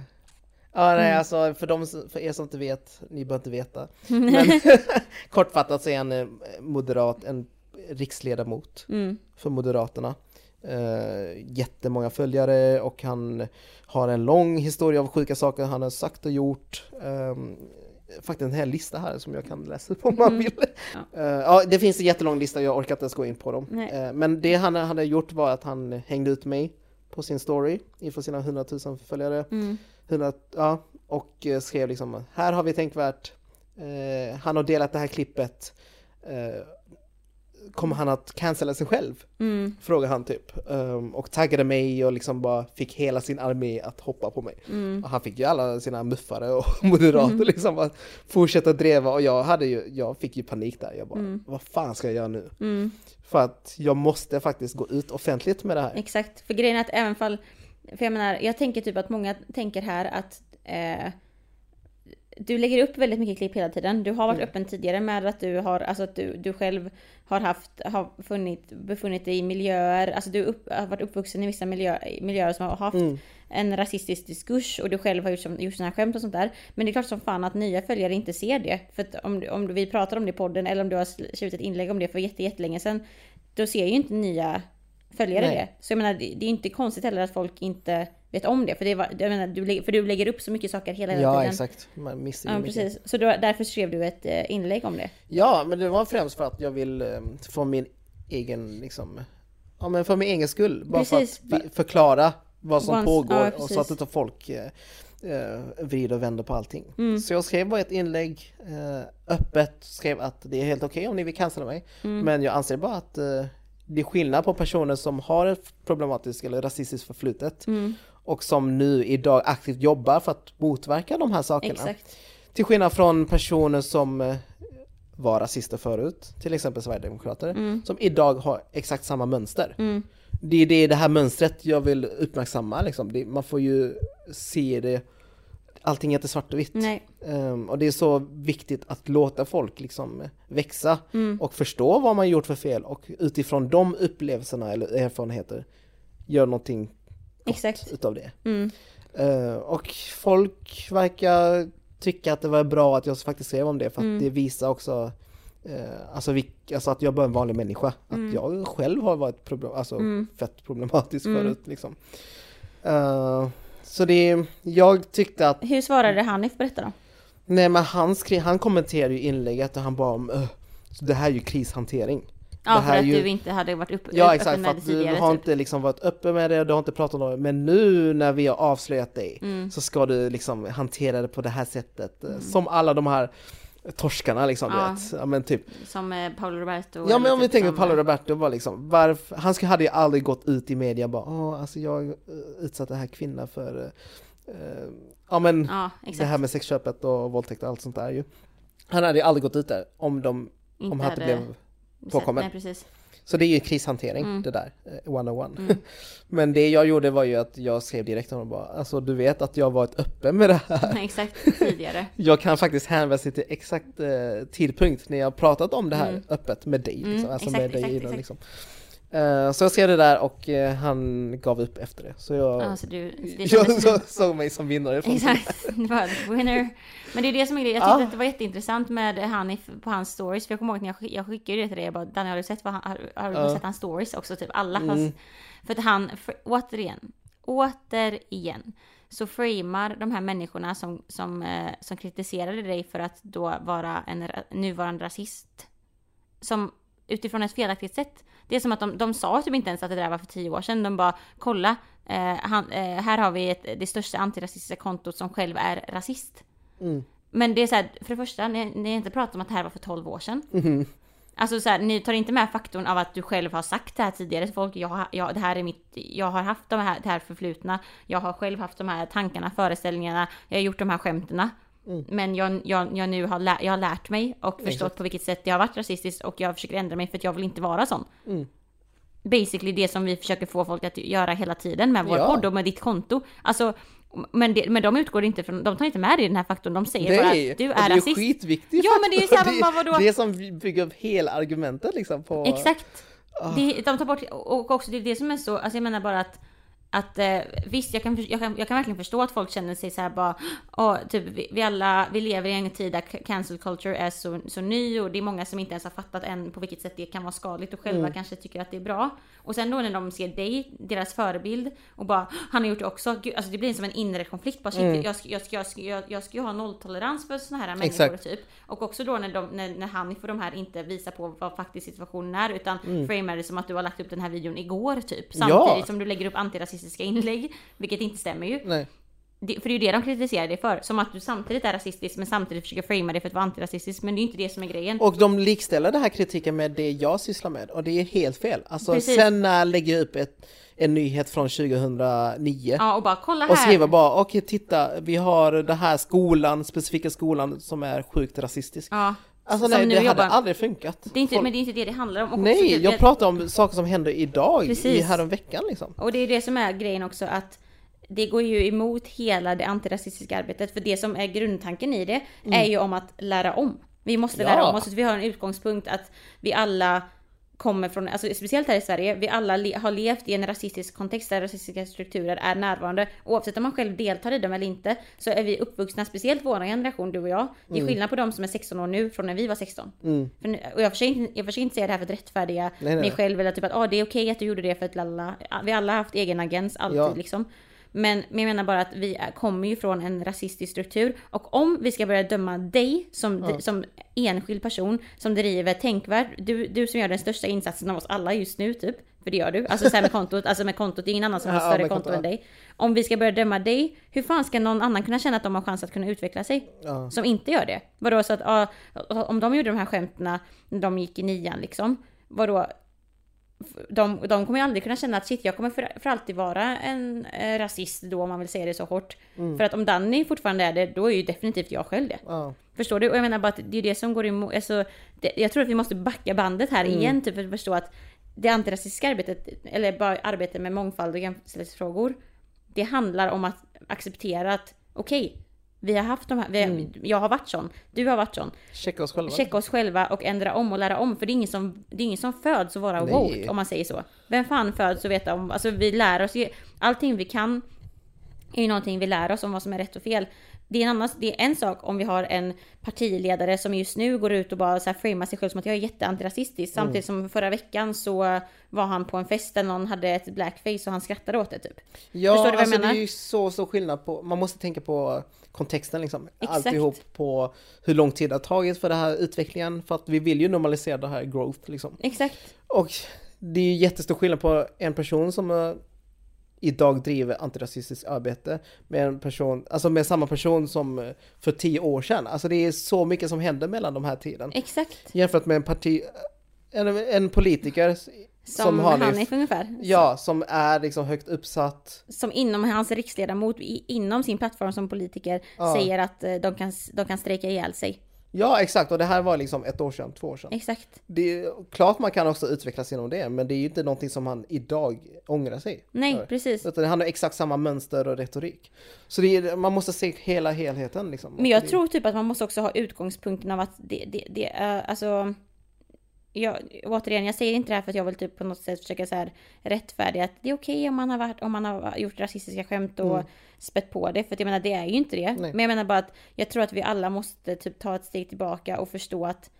Speaker 2: Ja, nej
Speaker 1: Mm.
Speaker 2: alltså för, de, för er som inte vet, ni behöver inte veta. Men kortfattat så är han eh, moderat, en riksledamot
Speaker 1: Mm.
Speaker 2: för Moderaterna. Uh, jättemånga följare och han har en lång historia av sjuka saker han har sagt och gjort. Um, faktiskt en hel lista här som jag kan läsa upp om man
Speaker 1: Mm.
Speaker 2: vill.
Speaker 1: Ja.
Speaker 2: Eh, ja, det finns en jättelång lista, jag orkar inte ens gå in på dem. Eh, men det han hade gjort var att han hängde ut mig på sin story inför sina 100 000 följare.
Speaker 1: Mm.
Speaker 2: 100, ja, och eh, skrev liksom här har vi tänkvärt. Eh, han har delat det här klippet. Eh, kommer han att cancella sig själv?
Speaker 1: Mm.
Speaker 2: Frågade han typ. Um, och taggade mig och liksom bara fick hela sin armé att hoppa på mig.
Speaker 1: Mm.
Speaker 2: Han fick ju alla sina muffare och moderater liksom att fortsätta dreva och jag hade ju, jag fick ju panik där. Jag bara,
Speaker 1: Mm.
Speaker 2: vad fan ska jag göra nu?
Speaker 1: Mm.
Speaker 2: För att jag måste faktiskt gå ut offentligt med det här.
Speaker 1: Exakt, för grejen är att även fall, för jag menar, jag tänker typ att många tänker här att eh, du lägger upp väldigt mycket klipp hela tiden. Du har varit
Speaker 2: Mm.
Speaker 1: öppen tidigare med att du har, alltså att du, du själv har haft, har funnit, befunnit dig i miljöer, alltså du upp, har varit uppvuxen i vissa miljö, miljöer som har haft
Speaker 2: Mm.
Speaker 1: en rasistisk diskurs och du själv har gjort, som, gjort sådana här skämt och sånt där. Men det är klart som fan att nya följare inte ser det. För att om, om vi pratar om det i podden eller om du har skrivit ett inlägg om det för jätte, jättelänge sedan. Då ser ju inte nya följare
Speaker 2: Nej.
Speaker 1: det. Så jag menar det, det är inte konstigt heller att folk inte vet om det. För, det var, jag menar, du, för du lägger upp så mycket saker hela, hela
Speaker 2: Ja
Speaker 1: tiden.
Speaker 2: exakt, man missar
Speaker 1: Ja
Speaker 2: mycket.
Speaker 1: precis. Så då, därför skrev du ett eh, inlägg om det.
Speaker 2: Ja, men det var främst för att jag vill eh, få min egen, liksom, ja men för min egen skull. Bara
Speaker 1: Precis.
Speaker 2: för att förklara vad som
Speaker 1: Once-
Speaker 2: pågår
Speaker 1: ja,
Speaker 2: och så att inte folk eh, eh, vrider och vänder på allting.
Speaker 1: Mm.
Speaker 2: Så jag skrev bara ett inlägg öppet, skrev att det är helt okej om ni vill cancella mig.
Speaker 1: Mm.
Speaker 2: Men jag anser bara att det är skillnad på personer som har ett problematiskt eller rasistiskt förflutet
Speaker 1: Mm.
Speaker 2: och som nu idag aktivt jobbar för att motverka de här sakerna.
Speaker 1: Exakt.
Speaker 2: Till skillnad från personer som eh, var rasister förut, till exempel Sverigedemokrater,
Speaker 1: Mm.
Speaker 2: som idag har exakt samma mönster.
Speaker 1: Mm.
Speaker 2: Det är det, det här mönstret jag vill uppmärksamma. Liksom. Det, man får ju se det, allting är inte svart och vitt. Ehm, och det är så viktigt att låta folk liksom växa
Speaker 1: Mm.
Speaker 2: och förstå vad man gjort för fel och utifrån de upplevelserna eller erfarenheter gör någonting
Speaker 1: Exakt.
Speaker 2: utav det.
Speaker 1: Mm.
Speaker 2: Eh, och folk verkar tycka att det var bra att jag faktiskt skrev om det för att
Speaker 1: Mm.
Speaker 2: det visar också eh, alltså, vilk, alltså att jag bara är en vanlig människa. Att jag själv har varit problem, alltså,
Speaker 1: Mm.
Speaker 2: fett problematisk
Speaker 1: Mm.
Speaker 2: förut. Liksom. Eh, så det, jag tyckte att,
Speaker 1: Hur svarade Hanif på detta då?
Speaker 2: nej men han, skrev, han kommenterade ju inlägget och han bara om "Öh, så det här är ju krishantering.
Speaker 1: Ja,
Speaker 2: Det
Speaker 1: för
Speaker 2: här är
Speaker 1: att
Speaker 2: ju-
Speaker 1: du inte hade varit upp,
Speaker 2: Ja
Speaker 1: öppen
Speaker 2: exakt, för
Speaker 1: med det
Speaker 2: att du
Speaker 1: tidigare.
Speaker 2: har
Speaker 1: typ.
Speaker 2: inte liksom varit öppen med det, du har inte pratat om det, men nu när vi har avslöjat dig
Speaker 1: Mm.
Speaker 2: så ska du liksom hantera det på det här sättet. eh, Som alla de här torskarna liksom,
Speaker 1: Ja.
Speaker 2: vet. Ja men typ.
Speaker 1: Som eh, Paolo Roberto.
Speaker 2: Ja men om vi
Speaker 1: typ
Speaker 2: tänker på Paolo Roberto, var liksom, varför, han hade ju aldrig gått ut i media bara, åh alltså jag eh, utsatte den här kvinnan för, eh, eh, ja men
Speaker 1: Ja,
Speaker 2: det här med sexköpet och våldtäkt och allt sånt där ju. Han hade ju aldrig gått ut där om de,
Speaker 1: inte
Speaker 2: om han
Speaker 1: hade
Speaker 2: blev påkommen.
Speaker 1: Nej, precis.
Speaker 2: Så det är ju krishantering
Speaker 1: Mm.
Speaker 2: det där, eh, 101.
Speaker 1: Mm.
Speaker 2: Men det jag gjorde var ju att jag skrev direkt till honom bara, alltså du vet att jag varit öppen med det här.
Speaker 1: Nej, exakt. Tidigare.
Speaker 2: Jag kan faktiskt hänvisa till exakt eh, tidpunkt när jag pratat om det här
Speaker 1: Mm.
Speaker 2: öppet med dig. Liksom,
Speaker 1: Mm,
Speaker 2: alltså
Speaker 1: exakt,
Speaker 2: med dig
Speaker 1: exakt, exakt.
Speaker 2: liksom. Eh, så jag skrev det där och eh, han gav upp efter det. Så jag,
Speaker 1: Ja, så du, det
Speaker 2: jag så, såg mig som vinnare.
Speaker 1: Exakt, winner. Men det är det som är grejen. Jag
Speaker 2: Ja.
Speaker 1: tyckte att det var jätteintressant med Hanif på hans stories. För jag kommer ihåg när jag, skick- jag skickade det till dig. Jag bara, Danny har du sett, vad han, har, du
Speaker 2: Ja.
Speaker 1: sett hans stories också? Typ alla.
Speaker 2: Mm.
Speaker 1: För att han, för, återigen, återigen. Så framar de här människorna som, som, eh, som kritiserade dig för att då vara en ra- nuvarande rasist. Som utifrån ett felaktigt sätt. Det är som att de, de sa typ inte ens att det där var för tio år sedan. De bara, kolla, eh, han, eh, här har vi ett, det största antirasistiska kontot som själv är rasist.
Speaker 2: Mm.
Speaker 1: Men det är så här, för det första, ni, ni har inte pratat om att det här var för 12 år sedan.
Speaker 2: Mhm.
Speaker 1: Alltså så här, ni tar inte med faktorn av att du själv har sagt det här tidigare till folk. Jag, jag, det här är mitt, jag har haft de här, det här förflutna. Jag har själv haft de här tankarna, föreställningarna. Jag har gjort de här skämtena.
Speaker 2: Mm.
Speaker 1: Men jag, jag, jag nu har, lä, jag har lärt mig och förstått
Speaker 2: Exakt.
Speaker 1: på vilket sätt det har varit rasistiskt och jag försöker ändra mig för att jag vill inte vara sån.
Speaker 2: Mm.
Speaker 1: Basically det som vi försöker få folk att göra hela tiden med vår
Speaker 2: Ja.
Speaker 1: podd och med ditt konto. Alltså, men, det, men de utgår inte från, de tar inte med det i den här faktorn. De säger bara
Speaker 2: Nej,
Speaker 1: att du är
Speaker 2: det är
Speaker 1: rasist.
Speaker 2: skitviktigt.
Speaker 1: Ja, men det är ju så här,
Speaker 2: Det är
Speaker 1: vad- vadå?
Speaker 2: Det som bygger upp hela argumentet liksom på...
Speaker 1: Exakt.
Speaker 2: Ah.
Speaker 1: Det, de tar bort, och också det är det som är så, alltså jag menar bara att att eh, visst, jag kan, jag, kan, jag kan verkligen förstå att folk känner sig så här bara, åh, typ vi, vi alla, vi lever i en tid där cancel culture är så, så ny och det är många som inte ens har fattat än på vilket sätt det kan vara skadligt och själva
Speaker 2: Mm.
Speaker 1: kanske tycker att det är bra. Och sen då när de ser dig, deras förebild och bara, han har gjort det också, Gud, alltså det blir som en inre konflikt bara shit,
Speaker 2: Mm.
Speaker 1: jag, ska, jag, ska, jag, ska, jag, jag ska ju ha nolltolerans för såna här människor
Speaker 2: Exakt.
Speaker 1: typ. Och också då när, de, när, när han för de här inte visar på vad faktiskt situationen är utan
Speaker 2: Mm.
Speaker 1: framar det som att du har lagt upp den här videon igår typ.
Speaker 2: Ja.
Speaker 1: Samtidigt som du lägger upp antirasistiska inlägg, vilket inte stämmer ju.
Speaker 2: Nej.
Speaker 1: Det, för det är ju det de kritiserar dig för. Som att du samtidigt är rasistisk men samtidigt försöker framea det för att vara antirasistisk. Men det är ju inte det som är grejen.
Speaker 2: Och de likställer den här kritiken med det jag sysslar med och det är helt fel. Alltså
Speaker 1: Precis.
Speaker 2: sen när jag lägger upp ett, en nyhet från 2009
Speaker 1: Ja och bara kolla här.
Speaker 2: och skriver bara okej titta vi har den här skolan, specifika skolan som är sjukt rasistisk.
Speaker 1: Ja.
Speaker 2: Alltså nej det hade aldrig funkat.
Speaker 1: Det är inte,
Speaker 2: Folk-
Speaker 1: men det är inte det det handlar om. Och också
Speaker 2: Nej,
Speaker 1: typ
Speaker 2: jag
Speaker 1: det-
Speaker 2: pratar om saker som händer idag, i häromveckan liksom.
Speaker 1: Och det är det som är grejen också att det går ju emot hela det antirasistiska arbetet. För det som är grundtanken i det är ju om att lära om. Vi måste
Speaker 2: Mm. Ja.
Speaker 1: lära om oss. Vi har en utgångspunkt att vi alla kommer från, alltså speciellt här i Sverige, vi alla le- har levt i en rasistisk kontext där rasistiska strukturer är närvarande. Oavsett om man själv deltar i dem eller inte så är vi uppvuxna, speciellt vår generation, du och jag. Det är skillnad på de som är 16 år nu från när vi var 16.
Speaker 2: Mm.
Speaker 1: Nu, och jag försöker inte, jag försöker inte säga det här för att rättfärdiga
Speaker 2: Nej, nej.
Speaker 1: mig själv eller typ att ah, det är okej att du gjorde det för att lalla. Vi alla har haft egen agens alltid
Speaker 2: Ja.
Speaker 1: liksom. Men, men jag menar bara att vi kommer ju från en rasistisk struktur och om vi ska börja döma dig som, som enskild person som driver tänkvärt, du, du som gör den största insatsen av oss alla just nu typ, för det gör du, alltså så med kontot, alltså med kontot, det är ingen annan som har
Speaker 2: Ja,
Speaker 1: större konto än dig. Om vi ska börja döma dig, hur fan ska någon annan kunna känna att de har chans att kunna utveckla sig?
Speaker 2: Ja.
Speaker 1: Som inte gör det. Vadå så att, ja, om de gjorde de här skämten när de gick i nian liksom, vadå? De, de kommer ju aldrig kunna känna att shit, jag kommer för, för alltid vara en eh, rasist då om man vill säga det så hårt.
Speaker 2: Mm.
Speaker 1: För att om Danny fortfarande är det, då är ju definitivt jag själv det.
Speaker 2: Ja.
Speaker 1: Förstår du? Och jag menar bara att det är det som går emot, alltså, det, jag tror att vi måste backa bandet här
Speaker 2: Mm.
Speaker 1: igen, typ för att förstå att det antirasistiska arbetet, eller bara arbetet med mångfald och jämställdhetsfrågor, det handlar om att acceptera att okej, vi har haft de här, vi,
Speaker 2: Mm.
Speaker 1: jag har varit sån, du har varit sån.
Speaker 2: Checka oss själva.
Speaker 1: Checka oss själva och ändra om och lära om, för det är ingen som, det är ingen som föds att vara
Speaker 2: Nej.
Speaker 1: woke, om man säger så. Vem fan föds och veta om, alltså vi lär oss ju, allting vi kan är ju någonting vi lär oss om vad som är rätt och fel. Det är, en annan, det är en sak om vi har en partiledare som just nu går ut och bara så här framar sig själv som att jag är jätteantirasistisk. Samtidigt som förra veckan så var han på en fest där någon hade ett blackface och han skrattade åt det typ.
Speaker 2: Ja,
Speaker 1: Förstår du vad jag
Speaker 2: alltså
Speaker 1: menar?
Speaker 2: det är ju så stor skillnad på, man måste tänka på kontexten liksom.
Speaker 1: Exakt.
Speaker 2: Alltihop på hur lång tid det har tagit för den här utvecklingen. För att vi vill ju normalisera det här growth liksom.
Speaker 1: Exakt.
Speaker 2: Och det är ju jättestor skillnad på en person som eh, idag driver antirasistiskt arbete med en person, alltså med samma person som eh, för tio år sedan. Alltså det är så mycket som händer mellan de här tiden.
Speaker 1: Exakt.
Speaker 2: Jämfört med en parti, en, en politiker
Speaker 1: Som,
Speaker 2: som
Speaker 1: Hanif ungefär.
Speaker 2: Ja, som är liksom högt uppsatt.
Speaker 1: som inom hans riksledamot, i, inom sin plattform som politiker,
Speaker 2: Ja.
Speaker 1: säger att eh, de kan, de kan strejka ihjäl sig.
Speaker 2: Ja, exakt. Och det här var liksom ett år sedan, två år sedan.
Speaker 1: Exakt.
Speaker 2: Det är klart man kan också utvecklas genom det, men det är ju inte någonting som han idag ångrar sig.
Speaker 1: Nej,
Speaker 2: för.
Speaker 1: precis.
Speaker 2: Utan han har exakt samma mönster och retorik. Så är, man måste se hela helheten liksom.
Speaker 1: Men jag
Speaker 2: det,
Speaker 1: tror typ att man måste också ha utgångspunkten av att det, det, det är alltså... Jag, återigen, jag säger inte det här för att jag vill typ på något sätt försöka så här rättfärdiga att det är okej om man har varit, om man har gjort rasistiska skämt och spett på det. För att jag menar, det är ju inte det.
Speaker 2: Nej.
Speaker 1: Men jag menar bara att jag tror att vi alla måste typ ta ett steg tillbaka och förstå att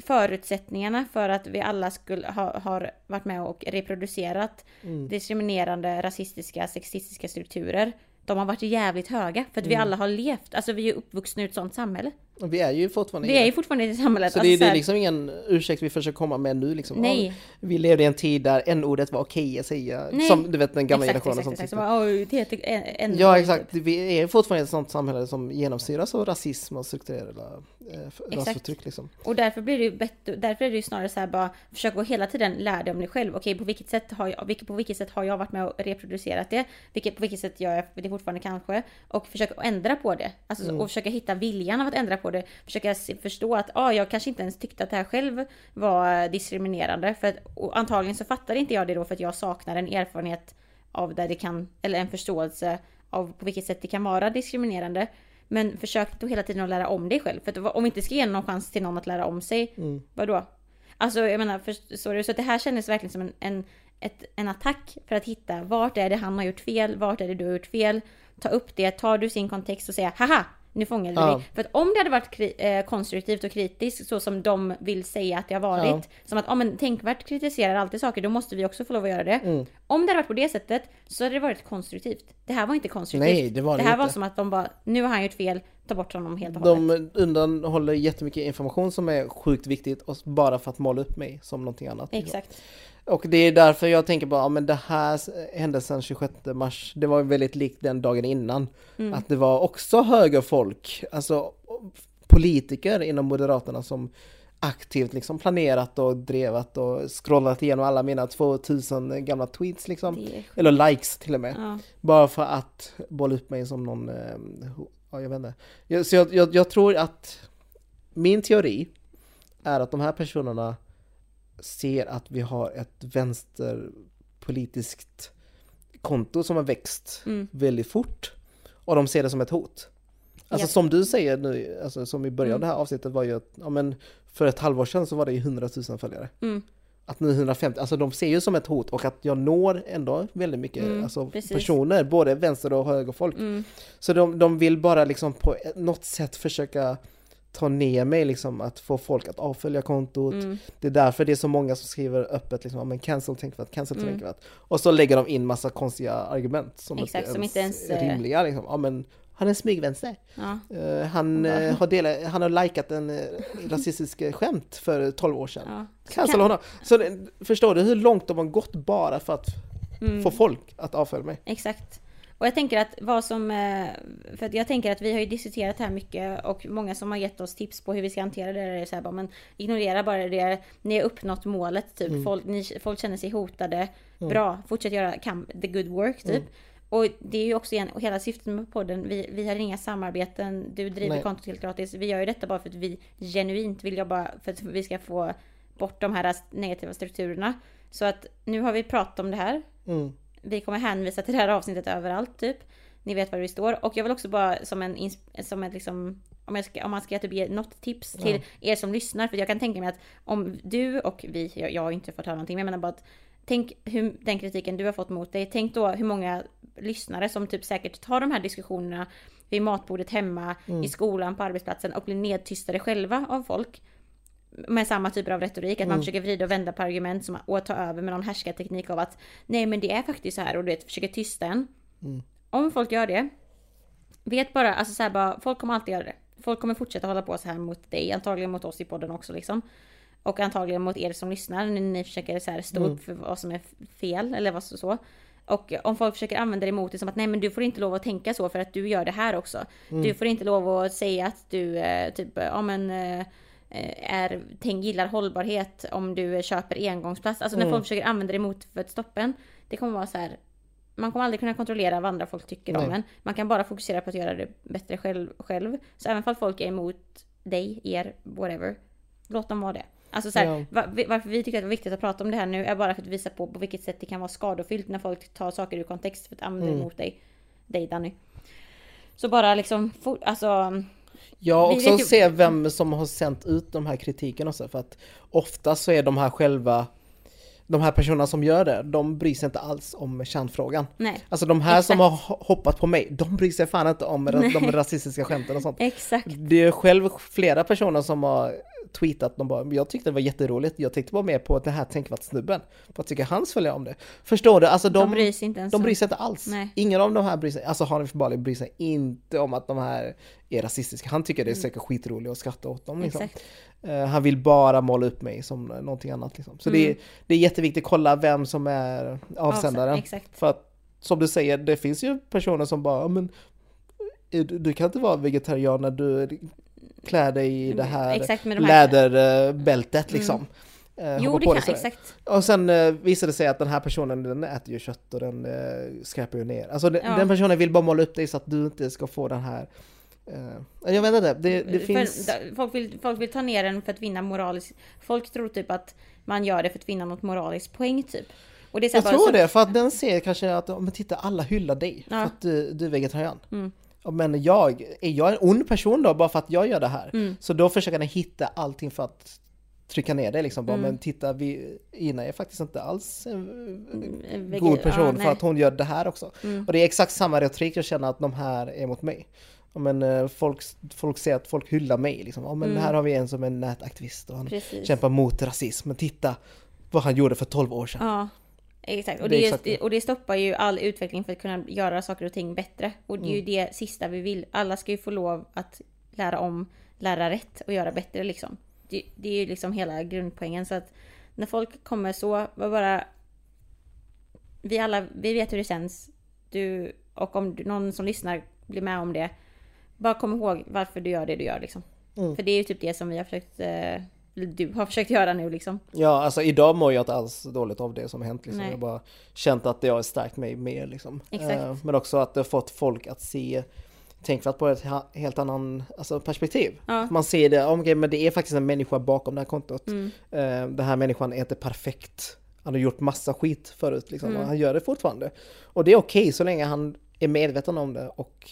Speaker 1: förutsättningarna för att vi alla skulle ha har varit med och reproducerat
Speaker 2: Mm.
Speaker 1: diskriminerande, rasistiska, sexistiska strukturer. De har varit jävligt höga för att vi
Speaker 2: Mm.
Speaker 1: alla har levt, alltså vi är uppvuxna i ett sånt samhälle.
Speaker 2: Vi är ju fortfarande
Speaker 1: Vi är ju fortfarande i det samhället.
Speaker 2: Så
Speaker 1: alltså,
Speaker 2: det, det är liksom ingen ursäkt vi försöker komma med nu liksom.
Speaker 1: Nej.
Speaker 2: Vi levde i en tid där n-ordet var okej att säga.
Speaker 1: Nej.
Speaker 2: Som du vet den gamla
Speaker 1: exakt,
Speaker 2: generationen
Speaker 1: exakt,
Speaker 2: som
Speaker 1: exakt.
Speaker 2: tyckte.
Speaker 1: Bara, "Oj, det heter en, en,
Speaker 2: Ja exakt, vi är fortfarande i ett sånt samhälle som genomsyras av rasism och strukturella rasförtryck liksom.
Speaker 1: Och därför blir det ju bättre, därför är det ju snarare så här bara försök att hela tiden lära dig om dig själv. Okej, på vilket sätt har jag, vilket, på vilket sätt har jag varit med och reproducerat det? Vilket, på vilket sätt gör jag det fortfarande kanske? Och försöka ändra på det. Alltså,
Speaker 2: Mm.
Speaker 1: Och försöka hitta viljan av att ändra på det. Försöka förstå att ah, jag kanske inte ens tyckte att det här själv var diskriminerande. För att, antagligen så fattar inte jag det då för att jag saknar en erfarenhet av där det kan, eller en förståelse av på vilket sätt det kan vara diskriminerande. Men försök då hela tiden att lära om dig själv. För att om vi inte ska ge någon chans till någon att lära om sig,
Speaker 2: Mm.
Speaker 1: vadå? Alltså jag menar, förstår du? Så det här kändes verkligen som en, en, ett, en attack för att hitta vart är det han har gjort fel, vart är det du har gjort fel. Ta upp det, tar du sin kontext och säga haha, nu fångade
Speaker 2: Ja.
Speaker 1: vi. För att om det hade varit kri- eh, konstruktivt och kritiskt så som de vill säga att det har varit.
Speaker 2: Ja.
Speaker 1: Som att, ja men tänkvärt kritiserar alltid saker, då måste vi också få lov att göra det.
Speaker 2: Mm.
Speaker 1: Om det hade varit på det sättet så hade det varit konstruktivt. Det här var inte konstruktivt.
Speaker 2: Nej, det var det
Speaker 1: det här
Speaker 2: inte.
Speaker 1: var som att de bara, nu har han gjort fel, ta bort honom helt och hållet.
Speaker 2: De undanhåller jättemycket information som är sjukt viktigt och bara för att måla upp mig som någonting annat. liksom. Och det är därför jag tänker bara, ja, men det här händelsen 26 mars, det var väldigt likt den dagen innan.
Speaker 1: Mm.
Speaker 2: Att det var också högerfolk, alltså politiker inom Moderaterna som aktivt liksom planerat och drevat och scrollat igenom alla mina 2000 gamla tweets liksom. Eller likes till och med.
Speaker 1: ja.
Speaker 2: Bara för att bolla upp mig som någon, eh, ja jag vet inte. Så jag, jag, jag tror att min teori är att de här personerna ser att vi har ett vänsterpolitiskt konto som har växt
Speaker 1: Mm.
Speaker 2: väldigt fort och de ser det som ett hot. Alltså
Speaker 1: Ja.
Speaker 2: som du säger nu, alltså som i början av
Speaker 1: Mm.
Speaker 2: det här avsnittet var ju att, ja men för ett halvår sedan så var det ju 100 000 följare.
Speaker 1: Mm.
Speaker 2: Att nu 150, alltså de ser ju som ett hot och att jag når ändå väldigt mycket
Speaker 1: Mm,
Speaker 2: alltså,
Speaker 1: precis.
Speaker 2: personer, både vänster och högerfolk.
Speaker 1: Mm.
Speaker 2: Så de, de vill bara liksom på något sätt försöka ta ner mig liksom, att få folk att avfölja kontot.
Speaker 1: Mm.
Speaker 2: Det är därför det är så många som skriver öppet liksom, men cancel tänkvärt, cancel
Speaker 1: Mm.
Speaker 2: tänkvärt. Och så lägger de in massa konstiga argument som
Speaker 1: Exakt, som inte ens,
Speaker 2: är
Speaker 1: eh,
Speaker 2: rimliga liksom. Ja men han är smygvänster.
Speaker 1: Ja.
Speaker 2: Eh, han, eh, har delat, han har likat en uh, rasistisk skämt för 12 år sedan.
Speaker 1: Ja.
Speaker 2: Cancel honom. Så förstår du hur långt de har gått bara för att
Speaker 1: Mm.
Speaker 2: få folk att avfölja mig?
Speaker 1: Exakt. Och jag tänker att vad som... eh, För jag tänker att vi har ju diskuterat här mycket och många som har gett oss tips på hur vi ska hantera det är så här bara, men ignorera bara det. Ni har uppnått målet typ.
Speaker 2: Mm.
Speaker 1: Folk, ni, folk känner sig hotade. Bra, fortsätt göra camp, the good work typ.
Speaker 2: Mm.
Speaker 1: Och det är ju också igen, hela syftet med podden, vi, vi har inga samarbeten, du driver
Speaker 2: Nej.
Speaker 1: kontot helt gratis. Vi gör ju detta bara för att vi genuint vill jobba för att vi ska få bort de här negativa strukturerna. Så att nu har vi pratat om det här,
Speaker 2: Mm.
Speaker 1: Vi kommer hänvisa till det här avsnittet överallt typ. Ni vet var vi står. Och jag vill också bara som en, som ett liksom, om, jag ska, om man ska typ ge något tips till er som lyssnar. För jag kan tänka mig att om du och vi, jag, jag har inte fått höra någonting, men jag menar bara att tänk hur, den kritiken du har fått mot dig. Tänk då hur många lyssnare som typ säkert tar de här diskussionerna vid matbordet hemma, i skolan, på arbetsplatsen och blir nedtystade själva av folk med samma typer av retorik, att man försöker vrida och vända på argument som, och ta över med någon härskarteknik av att nej men det är faktiskt så här och du vet, försöker tysta en. Om folk gör det, vet bara, alltså så här bara, folk kommer alltid göra det. Folk kommer fortsätta hålla på så här mot dig, antagligen mot oss i podden också liksom. Och antagligen mot er som lyssnar när ni försöker så här stå upp för vad som är fel eller vad så. så. Och om folk försöker använda det emot dig som att nej men du får inte lov att tänka så för att du gör det här också. Du får inte lov att säga att du eh, typ, ja men eh, är, tänk, gillar hållbarhet om du köper engångsplast. Alltså när folk försöker använda det emot för att stoppa en. Det kommer vara så här. Man kommer aldrig kunna kontrollera vad andra folk tycker om
Speaker 2: Nej.
Speaker 1: en. Man kan bara fokusera på att göra det bättre själv. själv. Så även om folk är emot dig, er, whatever. Låt dem vara det. Alltså så här,
Speaker 2: Ja.
Speaker 1: varför vi tycker att det är viktigt att prata om det här nu är bara för att visa på på vilket sätt det kan vara skadefyllt när folk tar saker ur kontext för att använda det
Speaker 2: Mm.
Speaker 1: emot dig. Dig Danny. Så bara liksom, for, alltså...
Speaker 2: Ja, också
Speaker 1: vet ju-
Speaker 2: se vem som har sänt ut de här kritiken också, för att ofta så är de här själva, de här personerna som gör det, de bryr sig inte alls om kärnfrågan.
Speaker 1: Nej.
Speaker 2: Alltså de här som
Speaker 1: Exakt.
Speaker 2: har ho- hoppat på mig, de bryr sig fan inte om ra- de rasistiska skämten och sånt.
Speaker 1: Exakt.
Speaker 2: Det är själv flera personer som har tweetat, de bara, jag tyckte det var jätteroligt, jag tänkte bara med på det här tänkvärt snubben. Vad tycker hans följare om det? Förstår du? Alltså de,
Speaker 1: De bryr sig inte ens
Speaker 2: de bryr sig inte alls.
Speaker 1: Nej.
Speaker 2: Ingen av de här bryr sig, alltså Hanif Bali bryr sig inte om att de här är rasistiska. Han tycker det är säkert skitroligt att skratta åt dem. Liksom.
Speaker 1: Mm.
Speaker 2: Eh, han vill bara måla upp mig som någonting annat. Liksom. Så det, är, det är jätteviktigt att kolla vem som är avsändaren.
Speaker 1: Mm. Avsänd-.
Speaker 2: För att som du säger, det finns ju personer som bara, "Ja, men eh, du, du kan inte vara vegetarian när du klär dig i det här
Speaker 1: Mm, Exakt, med de här-
Speaker 2: läderbältet liksom. Eh,
Speaker 1: Jo, det kan,
Speaker 2: sådär.
Speaker 1: exakt.
Speaker 2: Och sen eh, visade det sig att den här personen den äter ju kött och den eh, skräpar ju ner. Alltså den,
Speaker 1: Ja.
Speaker 2: den personen vill bara måla upp dig så att du inte ska få den här... Eh, jag vet inte, det, det
Speaker 1: För
Speaker 2: finns...
Speaker 1: da- folk, vill, folk vill ta ner den för att vinna moralisk... Folk tror typ att man gör det för att vinna något moraliskt poäng typ. Det här
Speaker 2: Jag tror
Speaker 1: så-
Speaker 2: det, för att den ser kanske att, men titta alla hyllar dig för
Speaker 1: Ja.
Speaker 2: att du, du är vegetarian.
Speaker 1: Mm.
Speaker 2: Men jag, är jag en ond person då bara för att jag gör det här?
Speaker 1: Mm.
Speaker 2: Så då försöker den hitta allting för att trycka ner dig liksom. Bara,
Speaker 1: Mm.
Speaker 2: Men titta, vi, Ina är faktiskt inte alls en
Speaker 1: Mm,
Speaker 2: god person
Speaker 1: ja,
Speaker 2: för att hon gör det här också.
Speaker 1: Mm.
Speaker 2: Och det är exakt samma retorik jag känner att de här är mot mig. Men eh, folk, folk ser att folk hyllar mig liksom. Ja, men
Speaker 1: Mm.
Speaker 2: här har vi en som är nätaktivist och han
Speaker 1: Precis.
Speaker 2: kämpar mot rasism. Men titta vad han gjorde för 12 år sedan.
Speaker 1: Ja, exakt. Och
Speaker 2: Det
Speaker 1: det,
Speaker 2: exakt
Speaker 1: och det stoppar ju all utveckling för att kunna göra saker och ting bättre. Och det är
Speaker 2: Mm.
Speaker 1: ju det sista vi vill. Alla ska ju få lov att lära om, lära rätt och göra bättre liksom. Det, det är ju liksom hela grundpoängen. Så att när folk kommer så, var bara... Vi alla, vi vet hur det känns. Du, och om du, någon som lyssnar blir med om det. Bara kom ihåg varför du gör det du gör liksom.
Speaker 2: Mm.
Speaker 1: För det är ju typ det som vi har försökt... Eh, du har försökt göra nu liksom.
Speaker 2: Ja, alltså idag mår jag inte alls dåligt av det som har hänt. Liksom.
Speaker 1: Nej.
Speaker 2: Jag har bara känt att det har stärkt mig mer. Liksom.
Speaker 1: Exakt.
Speaker 2: Eh, men också att det har fått folk att se tänkvärt på ett helt annan alltså, perspektiv.
Speaker 1: Ja.
Speaker 2: Man ser det, okej men det är faktiskt en människa bakom det här kontot.
Speaker 1: Mm.
Speaker 2: Eh, den här människan är inte perfekt han har gjort massa skit förut liksom,
Speaker 1: Mm.
Speaker 2: och han gör det fortfarande. Och det är okej så länge han är medveten om det och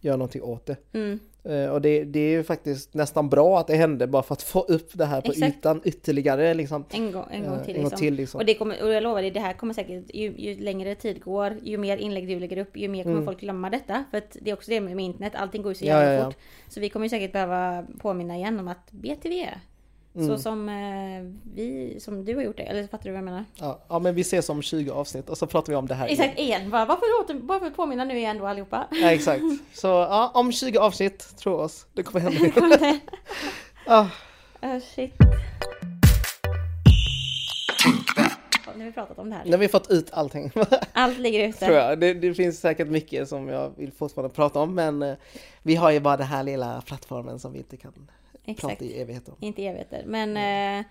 Speaker 2: gör någonting åt det.
Speaker 1: Mm.
Speaker 2: Eh, Och det, det är ju faktiskt nästan bra att det hände bara för att få upp det här på
Speaker 1: Exakt.
Speaker 2: ytan ytterligare liksom.
Speaker 1: En gång, en gång
Speaker 2: Eh,
Speaker 1: till
Speaker 2: en gång
Speaker 1: liksom.
Speaker 2: till, liksom.
Speaker 1: Och, det kommer, och jag lovar dig, det här kommer säkert, ju, ju längre tid går, ju mer inlägg du lägger upp, ju mer kommer
Speaker 2: Mm.
Speaker 1: folk glömma detta. För att det är också det med, internet, allting går ju så
Speaker 2: Ja,
Speaker 1: jävla
Speaker 2: ja, ja.
Speaker 1: fort. Så vi kommer ju säkert behöva påminna igen om att BTV, så
Speaker 2: Mm.
Speaker 1: som eh, vi, som du har gjort det, eller fattar du vad jag menar?
Speaker 2: Ja, ja men vi ses om 20 avsnitt och så pratar vi om det här igen.
Speaker 1: Exakt, igen. Bara, varför, åter, varför påminna nu igen då allihopa?
Speaker 2: Ja, exakt. Så ja, om 20 avsnitt, tro oss, det kommer hända. Ah,
Speaker 1: oh, shit. Nu har vi pratat om det här.
Speaker 2: nu har vi fått ut allting,
Speaker 1: Allt ligger ute.
Speaker 2: tror jag. Det, det finns säkert mycket som jag vill fortfarande prata om, men eh, vi har ju bara den här lilla plattformen som vi inte kan
Speaker 1: Exakt.
Speaker 2: prata i evighet om.
Speaker 1: Inte evigheter. Men, eh,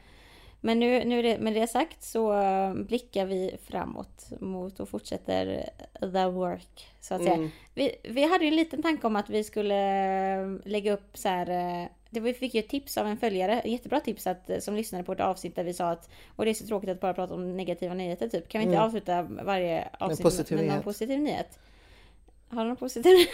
Speaker 1: men nu, nu det, med det sagt så eh, blickar vi framåt mot och fortsätter the work. Så att säga.
Speaker 2: Mm.
Speaker 1: Vi, vi hade en liten tanke om att vi skulle eh, lägga upp så här. Det vi fick ju ett tips av en följare, jättebra tips att, som lyssnade på ett avsnitt där vi sa att Och det är så tråkigt att bara prata om negativa nyheter typ. Kan vi inte
Speaker 2: Mm.
Speaker 1: avsluta varje avsnitt
Speaker 2: positiv
Speaker 1: med någon positiv nyhet? Har du någon positiv?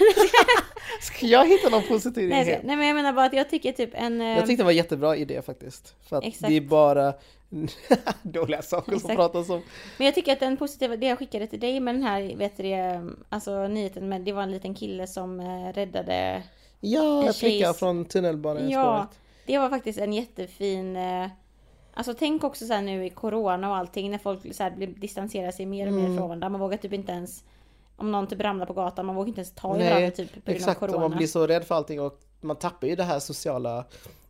Speaker 2: Ska jag hitta någon positiv
Speaker 1: nej,
Speaker 2: nyhet?
Speaker 1: nej men jag menar bara att jag tycker typ en...
Speaker 2: Jag tyckte det var en jättebra idé faktiskt. För att
Speaker 1: Exakt.
Speaker 2: det är bara dåliga saker som
Speaker 1: Exakt.
Speaker 2: pratas om.
Speaker 1: Men jag tycker att den positiva, det jag skickade till dig med den här, vet du det, alltså nyheten med, det var en liten kille som eh, räddade.
Speaker 2: Ja,
Speaker 1: En tjejs-
Speaker 2: från tunnelbanan
Speaker 1: Ja, det var faktiskt en jättefin, eh, alltså tänk också så nu i corona och allting när folk så här blir, distanserar sig mer och mer
Speaker 2: Mm.
Speaker 1: från varandra. Man vågar typ inte ens, om någon typ ramlar på gatan, man vågar inte ens ta i varandra typ på grund
Speaker 2: Exakt,
Speaker 1: av corona.
Speaker 2: man blir så rädd för allting och man tappar ju det här sociala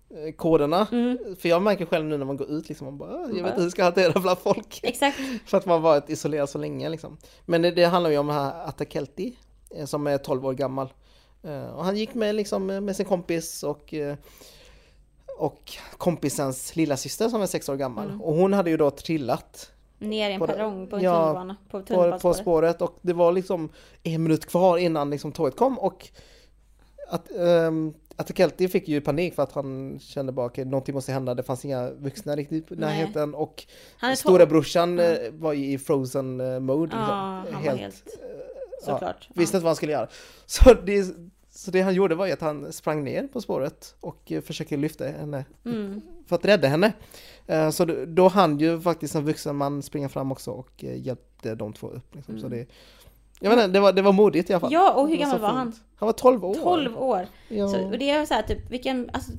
Speaker 2: eh, koderna.
Speaker 1: Mm,
Speaker 2: För jag märker själv nu när man går ut liksom, man bara, "Ah, jag vet inte hur jag ska hantera bland folk.
Speaker 1: exakt.
Speaker 2: För att man varit isolerad så länge liksom. Men det, det handlar ju om här Atakelti eh, som är 12 år gammal. Eh, Och han gick med, liksom, med sin kompis och, och kompisens lilla syster som är 6 år gammal.
Speaker 1: Mm.
Speaker 2: Och hon hade ju då trillat
Speaker 1: Ner i en
Speaker 2: På
Speaker 1: perrong på en
Speaker 2: ja,
Speaker 1: tunnelbana. På
Speaker 2: på, på spåret och det var liksom en minut kvar innan liksom tåget kom och att, um, Atakelti fick ju panik för att han kände bara att någonting måste hända, det fanns inga vuxna riktigt i närheten och storebrorsan
Speaker 1: Ja.
Speaker 2: eh, var ju i frozen eh, mode.
Speaker 1: Ja,
Speaker 2: liksom.
Speaker 1: han var helt,
Speaker 2: ja,
Speaker 1: såklart.
Speaker 2: visste inte vad han skulle göra. Så det, så det han gjorde var ju att han sprang ner på spåret och eh, försökte lyfta henne.
Speaker 1: Mm.
Speaker 2: för att rädda henne. Eh, Så då, då hann ju faktiskt en vuxen man springa fram också och eh, hjälpte de två upp. Liksom. Så
Speaker 1: Mm.
Speaker 2: det, jag inte, det var, det var modigt i alla fall.
Speaker 1: Ja, och hur
Speaker 2: så
Speaker 1: gammal var han?
Speaker 2: fint. Han var 12 år.
Speaker 1: 12 år.
Speaker 2: Ja,
Speaker 1: Så, och det är så här typ, vilken, alltså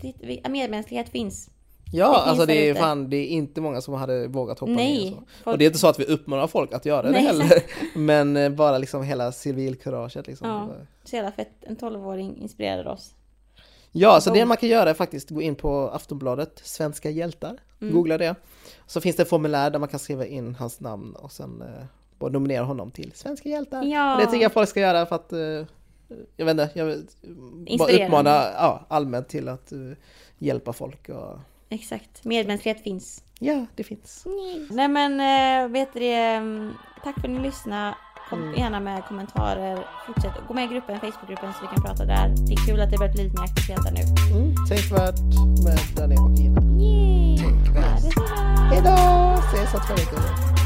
Speaker 1: medmänsklighet finns.
Speaker 2: Ja
Speaker 1: det
Speaker 2: alltså det är fan, det är inte många som hade vågat hoppa ner.
Speaker 1: Nej.
Speaker 2: Så.
Speaker 1: folk-
Speaker 2: Och det är inte så att vi uppmanar folk att göra det
Speaker 1: Nej,
Speaker 2: heller. Men eh, bara liksom hela civilkuraget liksom.
Speaker 1: Ja.
Speaker 2: Det
Speaker 1: Så jävla fett. En 12-åring inspirerade oss.
Speaker 2: Ja, så det man kan göra är faktiskt gå in på Aftonbladet, Svenska hjältar,
Speaker 1: Mm.
Speaker 2: googla det. Så finns det ett formulär där man kan skriva in hans namn och sen eh, nominera honom till Svenska hjältar.
Speaker 1: Ja.
Speaker 2: Det tycker jag folk ska göra för att, eh, jag vet inte, jag bara uppmana ja, allmänt till att eh, hjälpa folk och
Speaker 1: Exakt. Medmänsklighet finns.
Speaker 2: ja, det finns.
Speaker 1: Nej men, äh, vet du det, mm, tack för att ni lyssnade. Kom
Speaker 2: Mm.
Speaker 1: gärna med kommentarer. Fortsätt gå med i gruppen, Facebookgruppen så vi kan prata där. Det är kul att det börjar bli lite mer aktivitet där nu.
Speaker 2: Mm, tänkvärt med Danny och Gina.
Speaker 1: Yay! Det så bra.
Speaker 2: Hejdå! Ses om två veckor.